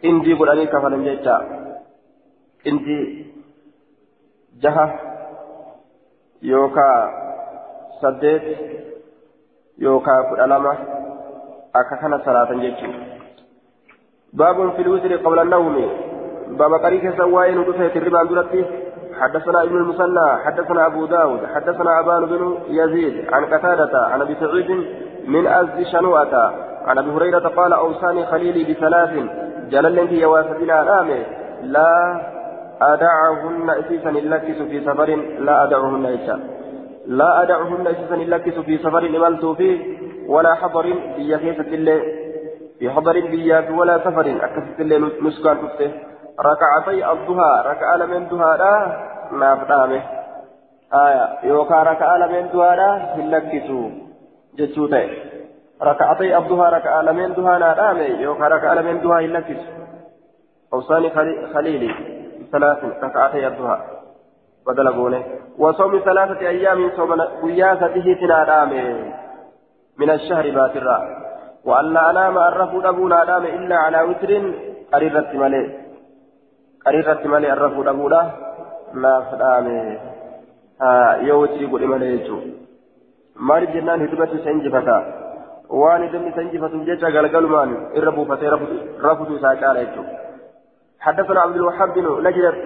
qindii godhanii kafalan jecha qindii jaha yookaa saddeet yookaa kudha lama akka kana salaatan jechuudha baabun fil witri qabla nawmi بابا قريك سواين ودفعت الربا درتي حدثنا ابن المثنى حدثنا أبو داود حدثنا أبان بن يزيد عن قتادة عن أبي سعيد من ازد شنوءة عن أبي هريرة قال أوصاني خليلي بثلاث جلل في يواسفنا الامه لا أدعهن إسيسا اللكس في سفر لا أدعهن إسا لا أدعهن إسيسا اللكس في سفر إملت فيه ولا حضر بيا الليل في حضر بيا ولا سفر. أكست الليل نسكان تفته. ركعتي الضحى ركع لمن ضحى لا نافدامه آية يوكا ركع لمن ضحى هلكسو جتشوته ركعتي الضحى ركع لمن ضحى نافدامه يوكا ركع لمن ضحى هلكسو أوصاني خليلي. ثلاث ركعتي الضحى. بدل قوله وصوم ثلاثة أيام صوم قياسته تنادامه من الشهر باترا. وأن لا أنام الرفو أبونا أنام إلا على وتر قريرة ملئ arra fuudhamuudha naaf dhaame yoo wajjii godhe malee jechuudha maaliif jennaan hidibatti isa injifata waan hidibni isa injifatuuf jecha galgalumaan irra buufatee rafutu isaa caala jechuudha حدثنا عبد الوهاب بن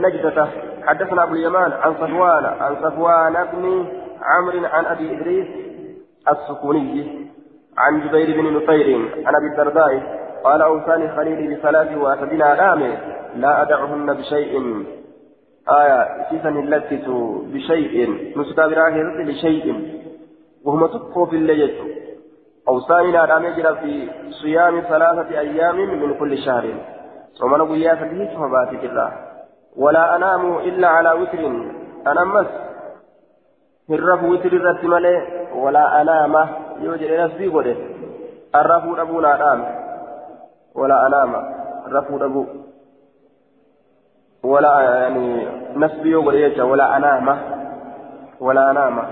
نجدة حدثنا ابو اليمان عن صفوان عن صفوان بن عمرو عن ابي ادريس السكوني عن جبير بن نفير عن ابي الدرداء قال اوصاني خليلي بثلاث واتبنا رامي لا أدعهن بشيء. آية سيسا اللتس بشيء. نسكا براهرة لشيء. وهم تقفوا في الليل. أوصاني لا نجرى في صيام ثلاثة أيام من كل شهر. ثم نقول يا فديه فباتت الله ولا أنام إلا على وتر. أنا مس. هرف وتر الرتمالي ولا أنام. يوجد نفسي قده. الرفو أبونا أنام ولا أنام. الرفو أبو ولا يعني نسبي ولا ولا أنامة ولا أنامة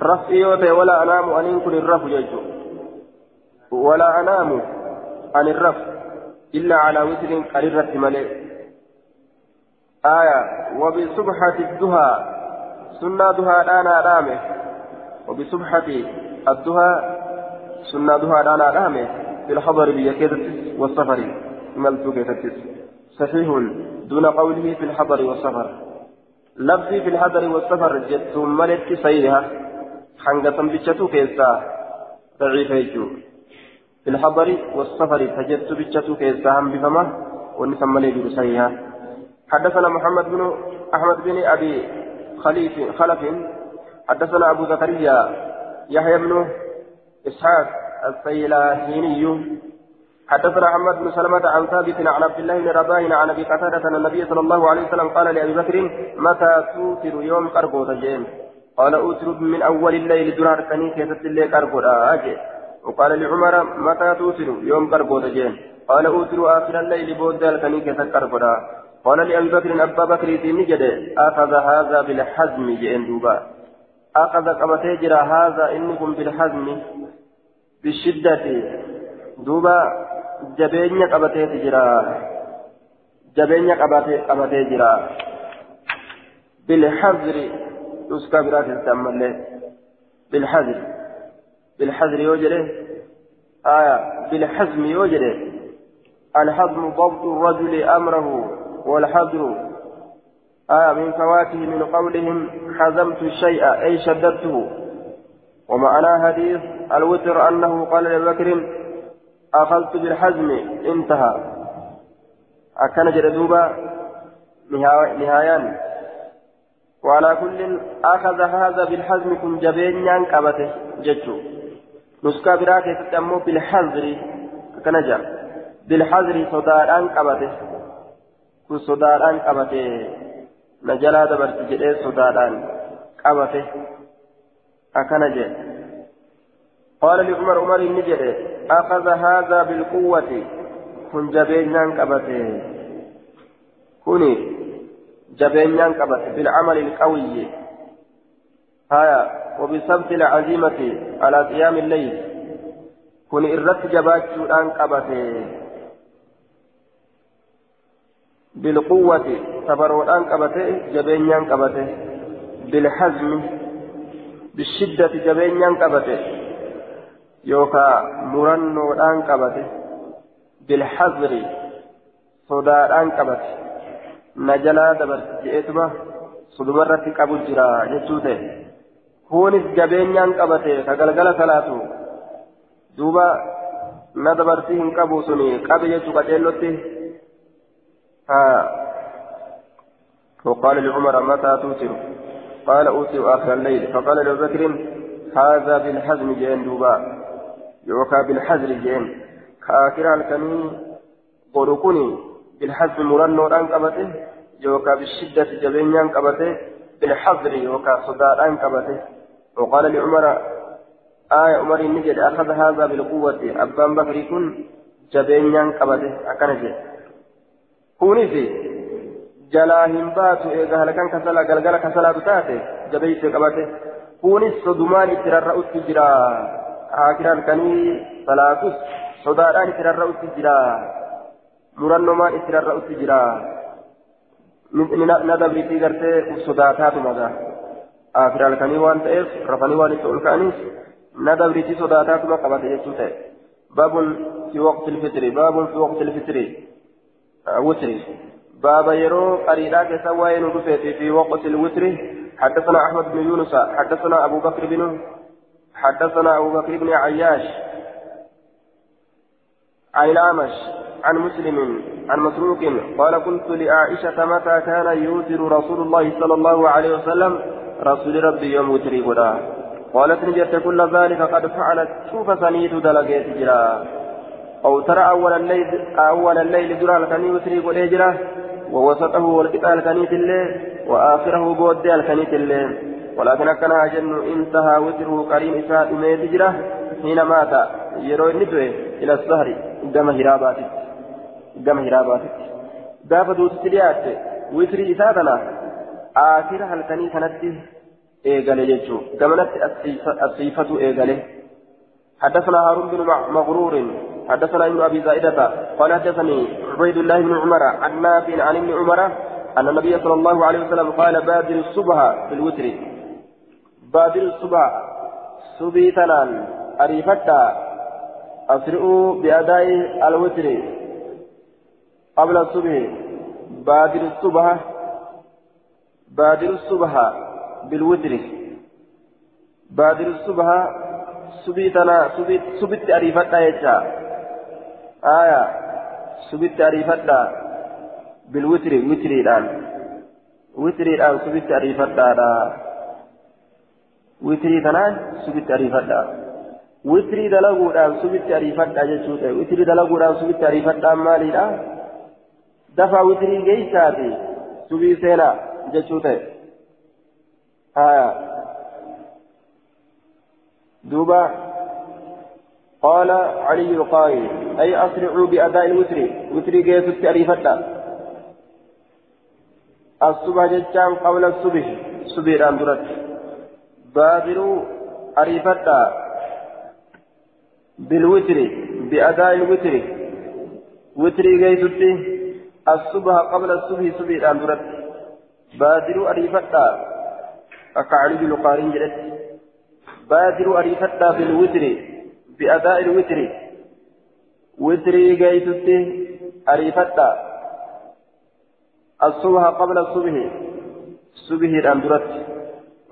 رفعي ولا أنام أن يكون الرف يجو ولا أنام عن الرف إلا على وتر قريرة ملئ. آية وبصبحة الدهى سنة دهى أنا رامه وبصبحة الدهى سنة دهى أنا رامه في الحضر بيكيدة والسفر ملتو كيفتس صحيح دون قوله في الحضر والسفر. لفظي في الحضر والسفر جت ملت صحيحة. حنقة بجتو كيسا. ضعيف يجو في الحضر والسفر فجدت بجتو كيسا هم بفما. ونسمى لي صحيحة. حدثنا محمد بن أحمد بن أبي خليف خلف. حدثنا أبو زكريا يحيى بن إسحاق السيلاهيني حدثنا محمد بن سلمة عن ثابت عن عبد الله بن رباه عن أبي قتادة ان النبي صلى الله عليه وسلم قال لأبي بكر متى توتر يوم كربو تجين قال أوتر من أول الليل درار كني كيست الليل وقال لعمر متى توتر يوم كربو تجين قال أوتر آخر الليل بودال كني كيست قال لأبي بكر أبا بكر نجد آخذ هذا بالحزم جئن دوبا. آخذ كما تجرى هذا إنكم بالحزم بالشدة دوبا. Jabeenya qabateeti jira jabeenya qabatee jira bilhazri dhuskaa biraa keessatti ammallee bilhazri bilhazri yoo jedhe bilhazmi yoo jedhe الحزم ضبط الرجل أمره والحذر آه من فواته من قولهم حزمت الشيء أي شددته ومعنى حديث الوتر أنه قال لبكر أخذت بالحزم انتهى. أكن جردوبا نهايان. وعلى كل أخذ هذا بالحزم كن جبين يان قبته جتشو نسكا براكة تتمو بالحذر كنجا بالحذر صداران قبته. كن صداران قبته. نجلا دبرت جدي صداران قبته. أكنجا قال لعمر عمر النجد أخذ هذا بالقوة. كن جبينان قبته كوني جبينان قبته بالعمل القوي. هايا. وبسبت العزيمة على قيام الليل. كن إرت جبات الآن قبته بالقوة. تبرودان قبته جبينيان قبته بالحزم. بالشدة. جبينيان قبته يوكا مرنودان قبته بالحذر صدادان قبته نجلا دبرت جئتما صدبرت قبل جرا جتوته galgala salaatu duuba na dabarsii hin qabu suni qabe jechuu qaceellotti ها وقال لعمر متى توتر قال أوتر آخر الليل فقال لأبو بكر هذا بالحزم جين دوبا يوكا بالحزر جين. كاكرا الكني قرقني بالحزم مرنو الآن قبته يوكا بالشدة جبينيان قبته بالحذر يوكا صداران قبته وقال لعمر آية عمر النجد أخذ هذا بالقوة أبان بكر كن جبينيان قبته أكنجي kunis jalaa hin baatu eega halkan kasala galgala kasalaatu taate jabeeyse qabate kunis sodumaan itti jira sodaadhaan itti rarra'utti jira murannomaan itti rarra'utti jira na dabriitii gartee sodaataatu magaa haakira halkanii waan ta'eef rafanii waan itti ol ka'aniif na dabriitii sodaataatuma qabate jechuu ta'e baabun fi waqti ilfitri baabun fi waqti ilfitri وتري باب يرو قريدا كسوين رفيت في وقت الوتر حدثنا أحمد بن يونس حدثنا أبو بكر بن حدثنا أبو بكر بن عياش عن الأعمش عن مسلم عن مسروق قال قلت لعائشة متى كان يوتر رسول الله صلى الله عليه وسلم؟ رسول ربي يوم وتري قدا. قالت نجت كل ذلك قد فعلت. شوف سنيت دلقيت جرا. أو ترى أول الليل أول الليل درى الكني وتري قد ووسطه والقطع الكنيت الليل. وآخره بود الكنيت الليل. ولكن كان أجن انتهى وتره قرين إساء إميت جرى حين مات. يروي النتوي إلى السهر. دم هراباتك. دم هراباتك. دافة دوتتليات وتري إساءتنا. آخر الكني كانت إيغالي جيتشو. كمنت الصيفة إيغالي. حدثنا هارون بن مغرور. حدثنا ابن أبي زائدة. قال حدثني عبيد الله بن عمر عن نافع عن ابن عمر أن النبي صلى الله عليه وسلم قال بادر الصبح بالوتر بادر الصبح صبي تنان أريفتا أسرعوا بأداء الوتر. قبل الصبح بادر الصبح بادر الصبح بالوتر. بادر الصبح صبي تنا صبي صبي أريفتا يجا. آية سبت أريفتا بالوتر وتري الآن وتري الآن سبت أريفتا وتري تنان سبت أريفتا وتري دلقودان سبت أريفتا جتشوتا وتري دلقودان سبت أريفتا ماليدا دفع وتري جيساتي سبي سينا جتشوتا آية دوبا قال علي القائل أي أسرعوا بأداء الوتر وتر جيت التعريفة الصبح جتان قبل الصبح صبح أندرت بادروا أريفة بالوتر بأداء الوتر. وتر جيت الصبح قبل الصبح صبح أندرت بادروا أريفة أكعلي القارين جلت. بادروا أريفة بالوتر بأداء الوتر. وتري قيتت أريفتا الصبح قبل الصبح الصبح الأندرت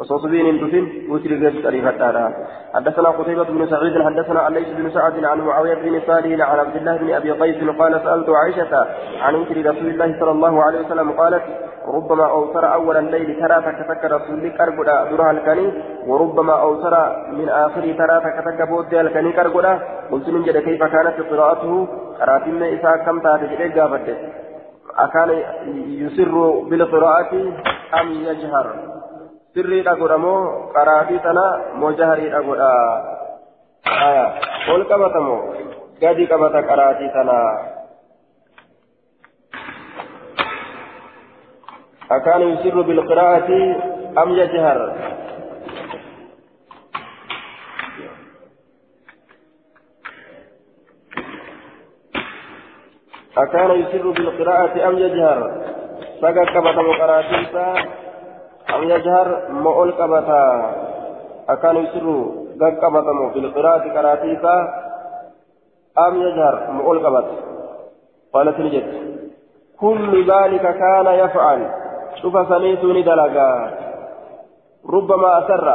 وصوصبين انتفن وتري قيتت أريفتا حدثنا قتيبة بن سعيد حدثنا عن ليس بن سعد عن معاوية بن صالح عن عبد الله بن أبي قيس قال سألت عائشة عن وتر رسول الله صلى الله عليه وسلم قالت ربما أوتر أول الليل ترى تكتك رسولك أرقدا درها الكني وربما أوتر من آخر ترى تكتك بود الكني كرقدا قلت من جد كيف كانت قراءته؟ قرأت من إساء كم تاتي أكان يسر بالقراءة أم يجهر؟ sirriidha godhamoo qaraabii tana mojahariidha godha aya ol qabatamoo gadi qabata qaraatii tana أكان يسر بالقراءة أم يجهر أكان يسر بالقراءة أم يجهر سقط كبت مقراتيسا أم يجهر مؤل كبتا أكان يسر كبتا بالقراءة قراتيسا أم يجهر مؤل كبتا قالت نجد كل ذلك كان يفعل شوف سميتني دلقا ربما أسر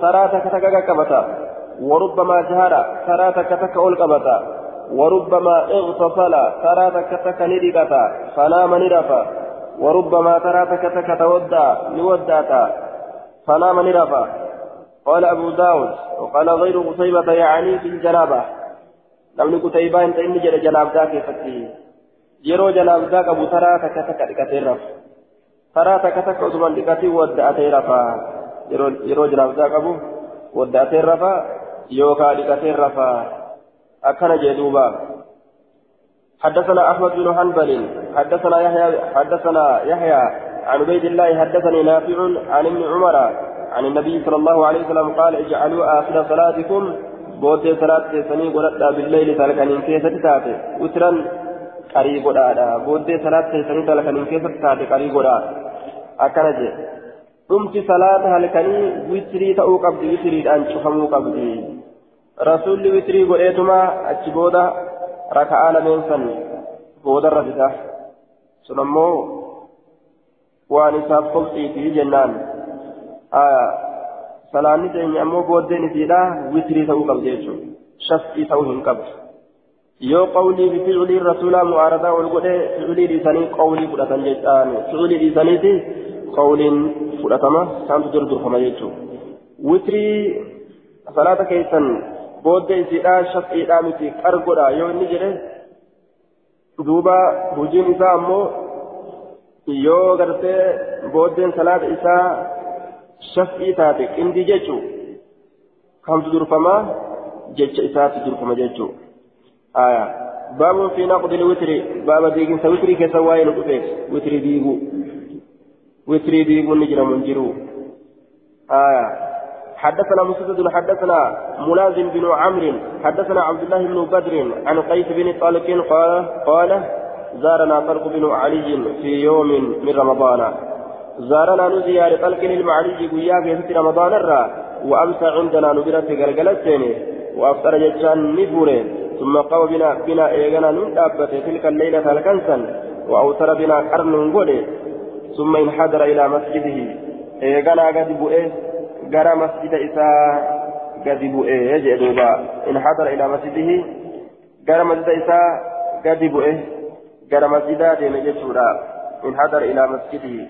ترى تكتك كبتا وربما جهر ترى تكتك أول كبتا وربما اغتسل ترى تكتك ندقتا فنام ندفا وربما ترى تكتك تودى نوداتا فنام ندفا قال أبو داود وقال غير قتيبة يعني في الجنابة. لم قتيبة انت إني جل جناب ذاك فتي يرو جناب ذاك أبو ترى تكتك لكتيرف ترى تكتك أدوان لكتي ودأتي رفا يرو جناب ذاك أبو ودأتي رفا يوكا لكتي رفا أكن جدوبا حدثنا أحمد بن حنبل حدثنا يحيى حدثنا يحيى عن عبيد الله حدثني نافع عن ابن عمر عن النبي صلى الله عليه وسلم قال اجعلوا آخر صلاتكم بود صلاة سني قلت بالليل تلكن كيف تتاتي وترا قريب ودا بود صلاة سني تلكن كيف تتاتي قريب ودا أكن dhumti salaata halkanii witrii ta'uu qabdi witriidhaan cufamuu qabdi rasuulli witrii godheetuma achi booda lameen san boodarra fida sun ammoo waan isaaf qophiitii jennaan salaanni teenya ammoo booddeen isiidha witrii ta'uu qabdi jechuudha shafii ta'uu hin qabdu yoo qawlii fi ficilii rasuulaa mu'aaradaa ol godhee ficilii dhiisanii qawlii fudhatan jechaan ficilii dhiisaniiti qawliin fudhatama isaantu durdurfama jechuudha witrii salaata keessan booddee isiidha shafiidha miti qargodha yoo inni jedhe duuba hojiin isaa ammoo yoo gartee booddeen salaata isaa shafii taate qindii jechuu kamtu durfamaa jecha isaatti durfama jechuu aya baabun fi naqdi lwitri baaba diiginsa witrii keessa waa'ee nu dhufeef witrii diiguu witrii diiguun ni jiramu hin jiru aya حدثنا مسدد حدثنا ملازم بن عمرو حدثنا عبد الله بن بدر عن قيس بن طالق قال قال زارنا طلق بن علي في يوم من رمضان. زارنا نزيار طلق المعلي قيا في رمضان الرا وامسى عندنا نبرة غرغلتين وأفطر جتان نفوره ثم قام بنا بنا ايغنا نندابت تلك الليلة الكنسا وأوتر بنا قرن غولي ثم انحدر إلى مسجده. ايغنا قد بؤيه bu'ee jee duuba in hadara ilaa masjidihi gara masjida isaa gadi bu'e gara masjidaa deeme jechuudha in hadara ilaa masjidihi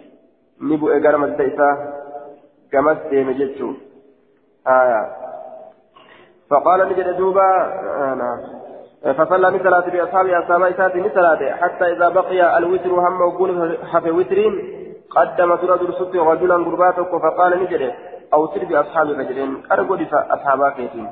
ni bu'e gara masjida isaa gamas deeme jechuu aya فقال نجد دوبا فصلى مثلاث بأصحاب أصحاب إسات مثلاث حتى إذا بقي الوتر هم وقول حفي وترين قدم سورة درسوت رجلا قرباتك فقال نجد أو تربي أصحاب رجلين أرجو أصحابا كيتين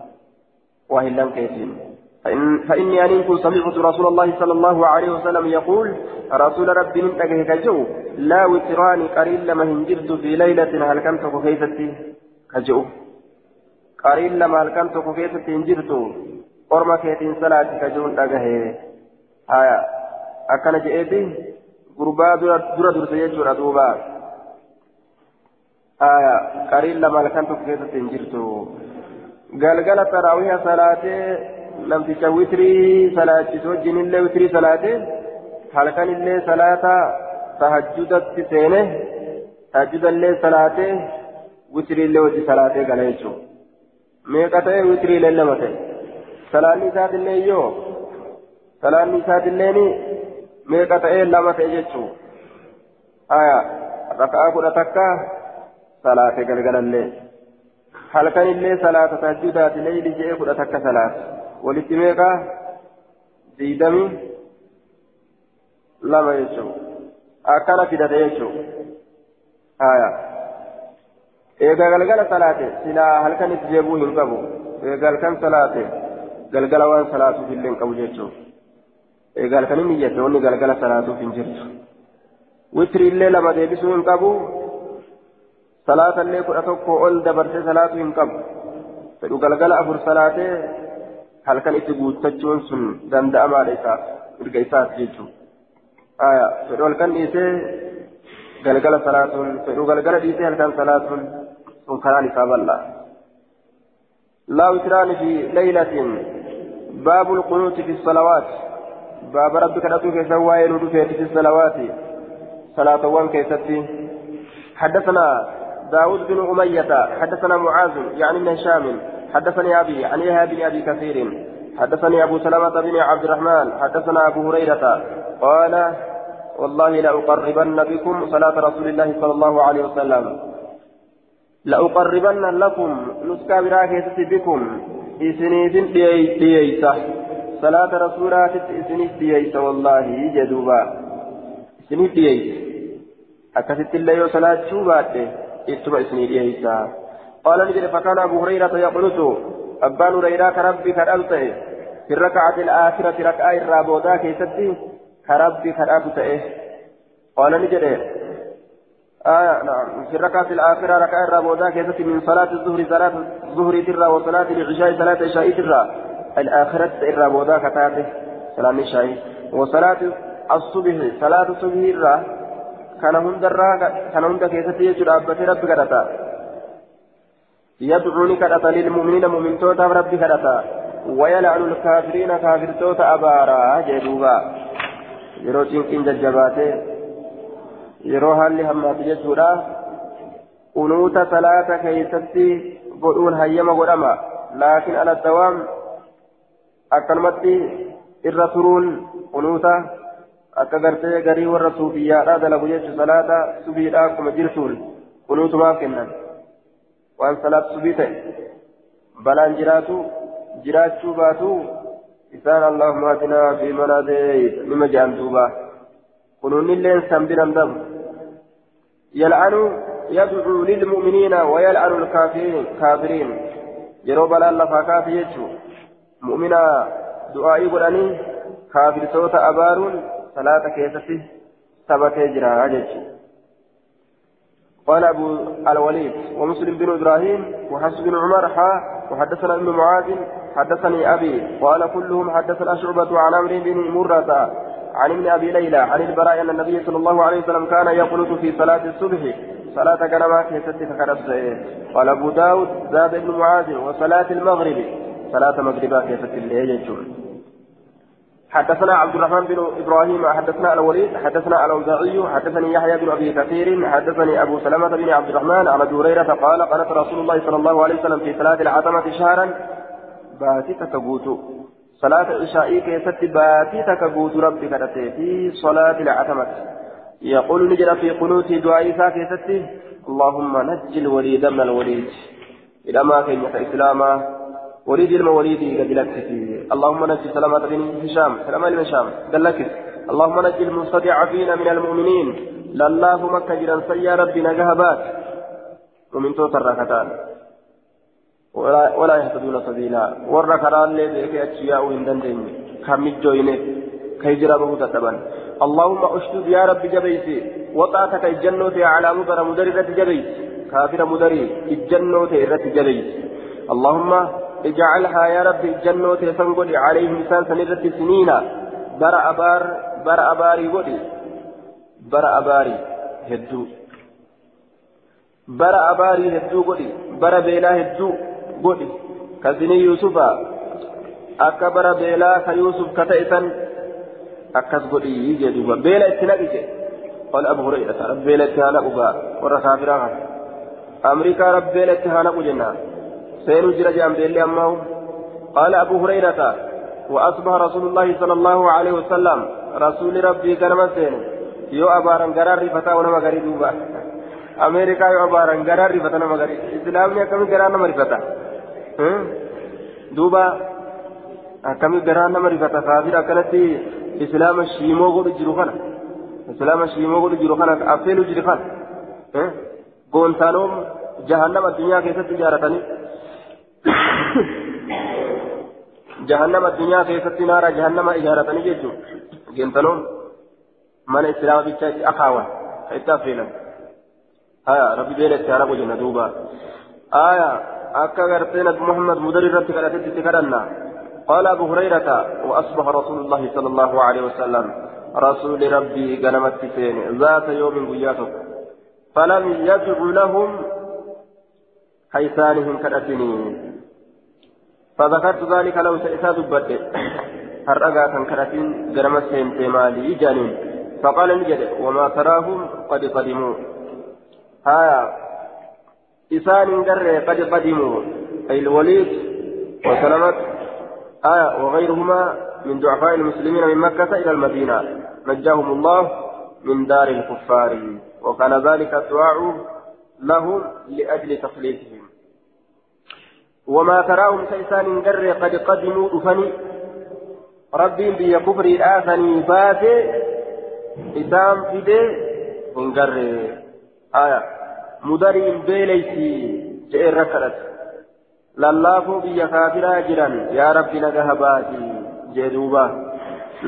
وهلا كيتين فإن فإني أن كنت سمعت رسول الله صلى الله عليه وسلم يقول رسول ربي من أجهك جو لا وتران قريل لما هنجرت في ليلة هل كنت كيفتي؟ كجو. قريل لما هل كنت كيفتي هنجرت قرم كيتين صلاة كجون أجهه آية أكن جئتي قربا درا درا سيجور أدوبا آية قريل لما هل كنت كيفتي هنجرت galgala taraawiha salaatee namticha witrii salaachisu wajjin illee witrii salaatee halkan illee salaata tahajjudatti seene tahajjuda illee salaatee witrii illee wajji salaatee gala jechuudha meeqa ta'e witrii illee lama ta'e salaanni isaatillee yoo salaanni isaatilleen meeqa ta'e lama ta'e jechuudha aya raka'aa kudha takka salaatee halkan illee salaata tahajjudaati leyli je'ee kudha takka salaata walitti meeqa diidami lama jechuu akkana fidate jechuu haya eega galgala salaate silaa halkan itti deebuu hin qabu eega halkan salaate galgala waan salaatuuf illee hin qabu jechuu eega halkan inni jette wanni galgala salaatuuf hin jirtu witri illee lama deebisuu hin qabu salaata illee kudha tokko ol dabarsee salaatu hin qabu fedhu galgala afur salaatee halkan itti guuttachuun sun danda'amaadha isaaf mirga isaaf jechuudha آية فدو الكن إيسي قلقل صلاة فدو قلقل إيسي هل كان صلاة ثم كان الله لا وتران في ليلة باب القنوت في الصلوات باب ربك نتوك سواء في الصلوات صلاة وان كيستي حدثنا داود بن أمية حدثنا معاذ يعني من هشام حدثني أبي عن إيهاب بن أبي كثير حدثني أبو سلمة بن عبد الرحمن حدثنا أبو هريرة قال والله لأقربن بكم صلاة رسول الله صلى الله عليه وسلم. لأقربن لكم نسكا براكة بكم إسنيد دييسة صلاة رسولات إسنيد دييسة والله جدوبا. إسنيد دييسة أكثت الله صلاة شوبات إتبع إسنيد دييسة قال نجد فكان أبو هريرة يقنط أبان هريرة كربي كرمته في الركعة الآخرة ركعة الرابودا كيستي كربي كرمته قال نجد آه نعم. في الركعة الآخرة ركعة الرابودا كيستي من صلاة الظهر صلاة الظهر ترى وصلاة العشاء صلاة العشاء ترى. الآخرة الرابودا كتاته صلاة العشاء. وصلاة الصبح صلاة الصبح الرا كان هند كيستي يجرى أبتي ربي كرتا يدعوني كرتا للمؤمنين مؤمن توتا ربي كرتا ويلعن الكافرين كافر توتا أبارا جدوبا yeroo cinqiin jajjabaate yeroo haalli hammaatu jechuudha unuuta salaata keeysatti godhuun hayyama godhama laakiin ala dawaam akkanumatti irra turuun unuuta akka gartee garii warra suufiyyaadhaa dalagu jechu salaata subiidhaa akkuma jirtuun unuutumaaf kennan waan salaat subii ta'e balaan jiraatu jiraachuu baatu isaan allahumma atinaa fi mana deeyit nima jedhan duuba kunuunilleen sanbinan dabu yal'anu yadcuu lilmu'miniina wayal'anu lkaafiriin yeroo balaan lafaa kaate jechuu mu'mina du'aa'ii godhanii kaafirtoota abaaruun keessatti sabatee jira jechuu قال أبو الوليد ومسلم بن إبراهيم وحفص بن عمر حا وحدثنا ابن معاذ حدثني أبي قال كلهم حدثنا شعبة عن عمرو بن مرة عن ابن أبي ليلى عن البراء أن النبي صلى الله عليه وسلم كان يقنط في صلاة الصبح صلاة kanuma keessatti فكرت قال أبو داود زاد ابن معاذ وصلاة المغرب صلاة مغربا keessattillee حدثنا عبد الرحمن بن إبراهيم حدثنا الوليد حدثنا الأوزاعي حدثني يحيى بن أبي كثير حدثني أبو سلمة بن عبد الرحمن عن أبي هريرة قال قالت رسول الله صلى الله عليه وسلم في صلاة العتمة شهرا ji'a tokkoof صلاة العشاء keessatti ji'a tokkoof ربك في صلاة العتمة. يقول نجد في قنوت دعاء كيست اللهم نجي الوليد من الوليد. إلى ما كان إسلاما. وليد الموليد قد اللهم نجي سلامة بن هشام سلامة بن هشام قال اللهم نجي المستضعفين من المؤمنين. لله مكة جرا سيا ربي نجهبات. ومن توتر ركتان ولا, ولا يهتدون سبيلا. ورا كران لي ذيك أشياء هندن كم جوينة. كي جرا به تتبان اللهم اشدد يا رب جبيتي وطاعتك الجنة على مدر مدرة جبيت كافر مدري. الجنة إرة جبيت اللهم اجعلها يا رب الجنة تسنقل عليهم سان سنرة سنين بر أبار بر أباري ودي بر أباري هدو. بر أباري هدو ودي بر بيلا هدو ودي كزني يوسف. أكبر بيلا كيوسف كتئسن. أكس ودي يجي بيلا اتنقل قال أبو هريرة. بيلا اتهانا أبا ورخافرها أمريكا رب بيلا اتهانا أجنان سير جرى جنبيلي أمه. قال أبو هريرة وأصبح رسول الله صلى الله عليه وسلم رسول ربي كان مسين يو أبارن قرار رفتا ونما غري دوبا. أمريكا يو أبارن قرار رفتا ونما غري. إسلامي كم قرار نما رفتا دوبا. akkami garaa nama rifata kaafir akkanatti islaama shiimoo godhu jiru kana islaama shiimoo godhu jiru kana affeelu jiru kana goontaanoom jahannama ijaaratanii jechuun geentanoon mana islaama bichaa itti akaawan ka itti affeelan haya rabbi beela itti haramu jenna duuba aya akka gartee nabi muhammad mudar irratti kadhatetti itti kadhanna قال أبو هريرة وأصبح رسول الله صلى الله عليه وسلم رسول ربي قنمت سين ذات يوم قياتك فلم يدع لهم حيثانهم كالأتنين فذكرت ذلك لو سئساد بدء هرقا كان كرتين قنمت سين مالي جانين. فقال نجد وما تراهم قد قدموا. ها إسان قد قدموا. أي الوليد وسلمت. آية وغيرهما من ضعفاء المسلمين من مكة إلى المدينة. نجاهم الله من دار الكفار. وكان ذلك الدعاء لهم لأجل تخليصهم وما تراهم سيسان قر قد قدموا دفني ربي بي كفر آثني باتي إسام فدي من قر آية مدرين بيليسي جئر ركرت lallaafuu biyya kaafiraa jiran yaa rabbi nagaha baati jee duuba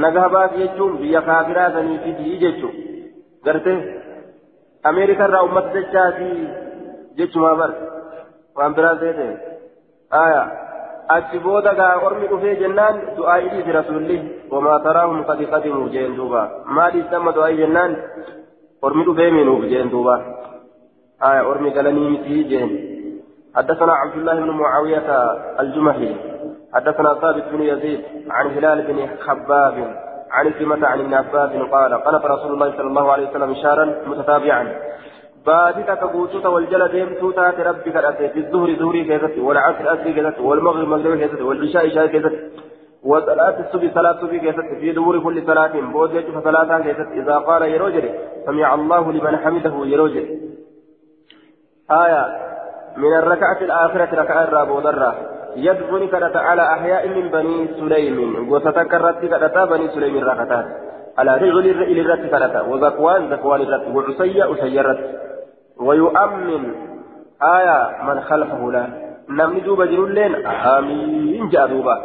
nagaha baati jechuun biyya kaafiraa sanii fidii jechu garte ameerikarraa ummata jechaati jechumaa bar waan achi booda gaa ormi dhufee jennaan du'aa idhiisi rasulli wamaa taraahum qad qadimuu jeen duuba maaliif damma du'aa jennaan ormi dhufee miinuuf jeen duuba aya ormi galanii mitii jeen حدثنا عبد الله بن معاوية الجمحي حدثنا ثابت بن يزيد عن هلال بن خباب عن كلمة عن ابن عباس قال قنط رسول الله صلى الله عليه وسلم شارا متتابعا بادك كبوتوتا والجلد يمتوتا ربك الأتي في الظهر ظهري كيست والعصر أسري كيست والمغرب مغرب كيست والعشاء عشاء كيست وصلاة الصبح صلاة الصبح كيست في دور كل صلاة بود فصلاة كيست إذا قال يروجر سمع الله لمن حمده يروجر آية من الركعة الآخرة ركعة الرابع يدعوني كرة على أحياء من بني سليم وستكرت كرة بني سليم ركعتات على رجل الرئيل الرت كرة وذكوان ذكوان الرت وعسية أسيرت ويؤمن. آية من خلفه لا. نمني دوبا جنولين آمين. جاء دوبا.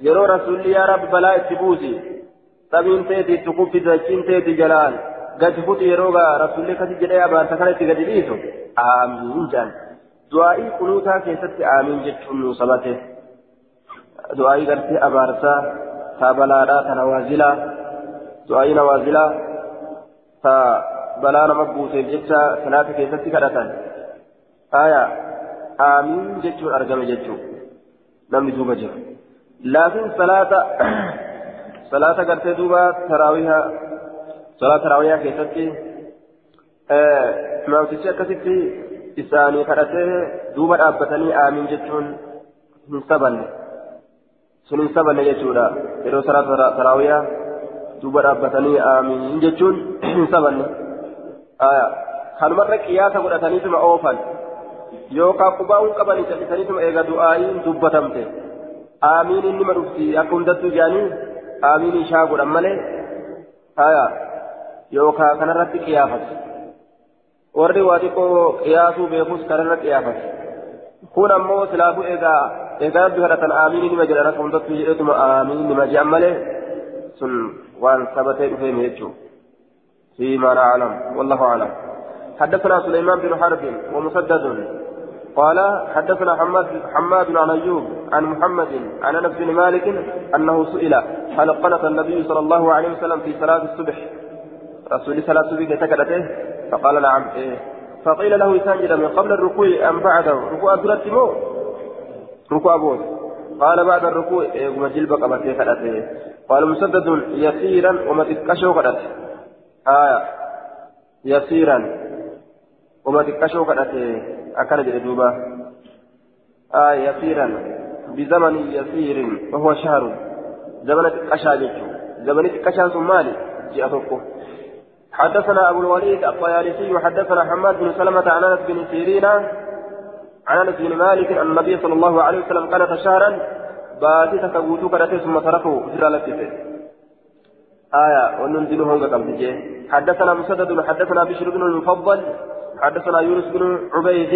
يرو رسول يا رب بلا اتبوسي تبين تيتي تقوم في ذاكين تيتي جلال. قد فوت يروغا رسول الله كتي جلال أبان تكرت قد آمين. جان. keessatti aamiin jechuun nu sabate du'aa'ii gartee abaarsaa taa balaadhaa ta nawaazilaa du'aa'ii nawaazilaa ta buuseef jecha salaata keessatti kadhatan aya aamiin jechuun argame jechuun namni duuba jiru laakiin salaata salaata gartee duuba taraawiha salaata taraawihaa keessatti imaamtichi akkasitti isaanii kadhatee duuba dhaabbatanii aamiin jechuun hin sabanne sun hin sabanne jechuudha yeroo salaata taraawiyaa duuba dhaabbatanii aamiin jechuun hin sabanne kanumarra qiyaasa godhataniituma oofan yookaan qubaa'uun qabanii callisaniituma eega du'aayiin dubbatamte aamiin inni ma dhufti akka hundattuu jedhanii aamiin ishaa godhan malee yookaan kanarratti qiyaafatu. warri waa xiqqoo qiyaasuu beekus kanarra qiyaafate kun ammoo silaafuu egaa egaa rabbi kadhatan aamiin nima jedhan akka hundattuu jedhetuma aamiin nima jedhan malee sun waan sabatee dhufeemi jechuu فيما نعلم والله أعلم. حدثنا سليمان بن حرب ومسدد. قال حدثنا حماد حماد عن ايوب عن محمد عن أنس بن مالك أنه سئل هل قنت النبي صلى الله عليه وسلم في صلاة الصبح؟ رسول صلاه الصبح كتكلته فقال نعم إيه. فقيل له سانجد من قبل الركوع أم بعده ركوع درت مو؟ ركوع بود. قال بعد الركوع. إيه مجلب قبتي خلته قال مسدد يسيرا وما تكشوا قدت آية. يسيرا. وما تكشوا قدت أكل جدوبا آية يسيرا. بزمن يسير. وهو شهر. زمن تكشا جيتشو زمن تكشا ثم مالي جاء حدثنا أبو الوليد الطيالسي. وحدثنا حماد بن سلمة عن أنس بن سيرين. عن أنس بن مالك أن النبي صلى الله عليه وسلم قنت شهرا. باتتا كبوتو كرته ثم تركه هرالته آية وننزل قبل حدثنا مسدد حدثنا بشر بن المفضل حدثنا يونس بن عبيد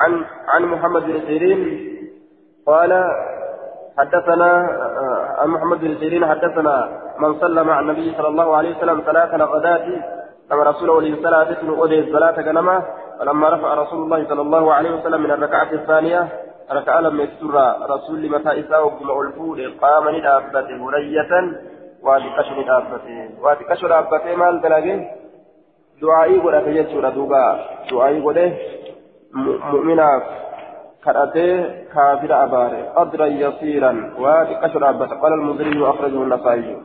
عن عن محمد بن سيرين. قال حدثنا عن محمد بن سيرين حدثنا من صلى مع النبي صلى الله عليه وسلم ثلاث غدات كما رسوله ولي ثلاثة أودي الصلاة كنما فلما رفع رسول الله صلى الله عليه وسلم من الركعة الثانية. ركع لم يسر رسول متى إساء بما ألفود قام للأبة هرية. واتكشف دابته واتكشف دابته مال دلقه دعائي قد أتجد دوبا دعائي قد مؤمنا كرأته كافر أباره قدرا يسيرا واتكشف دابته قال المدري أخرجه النسائي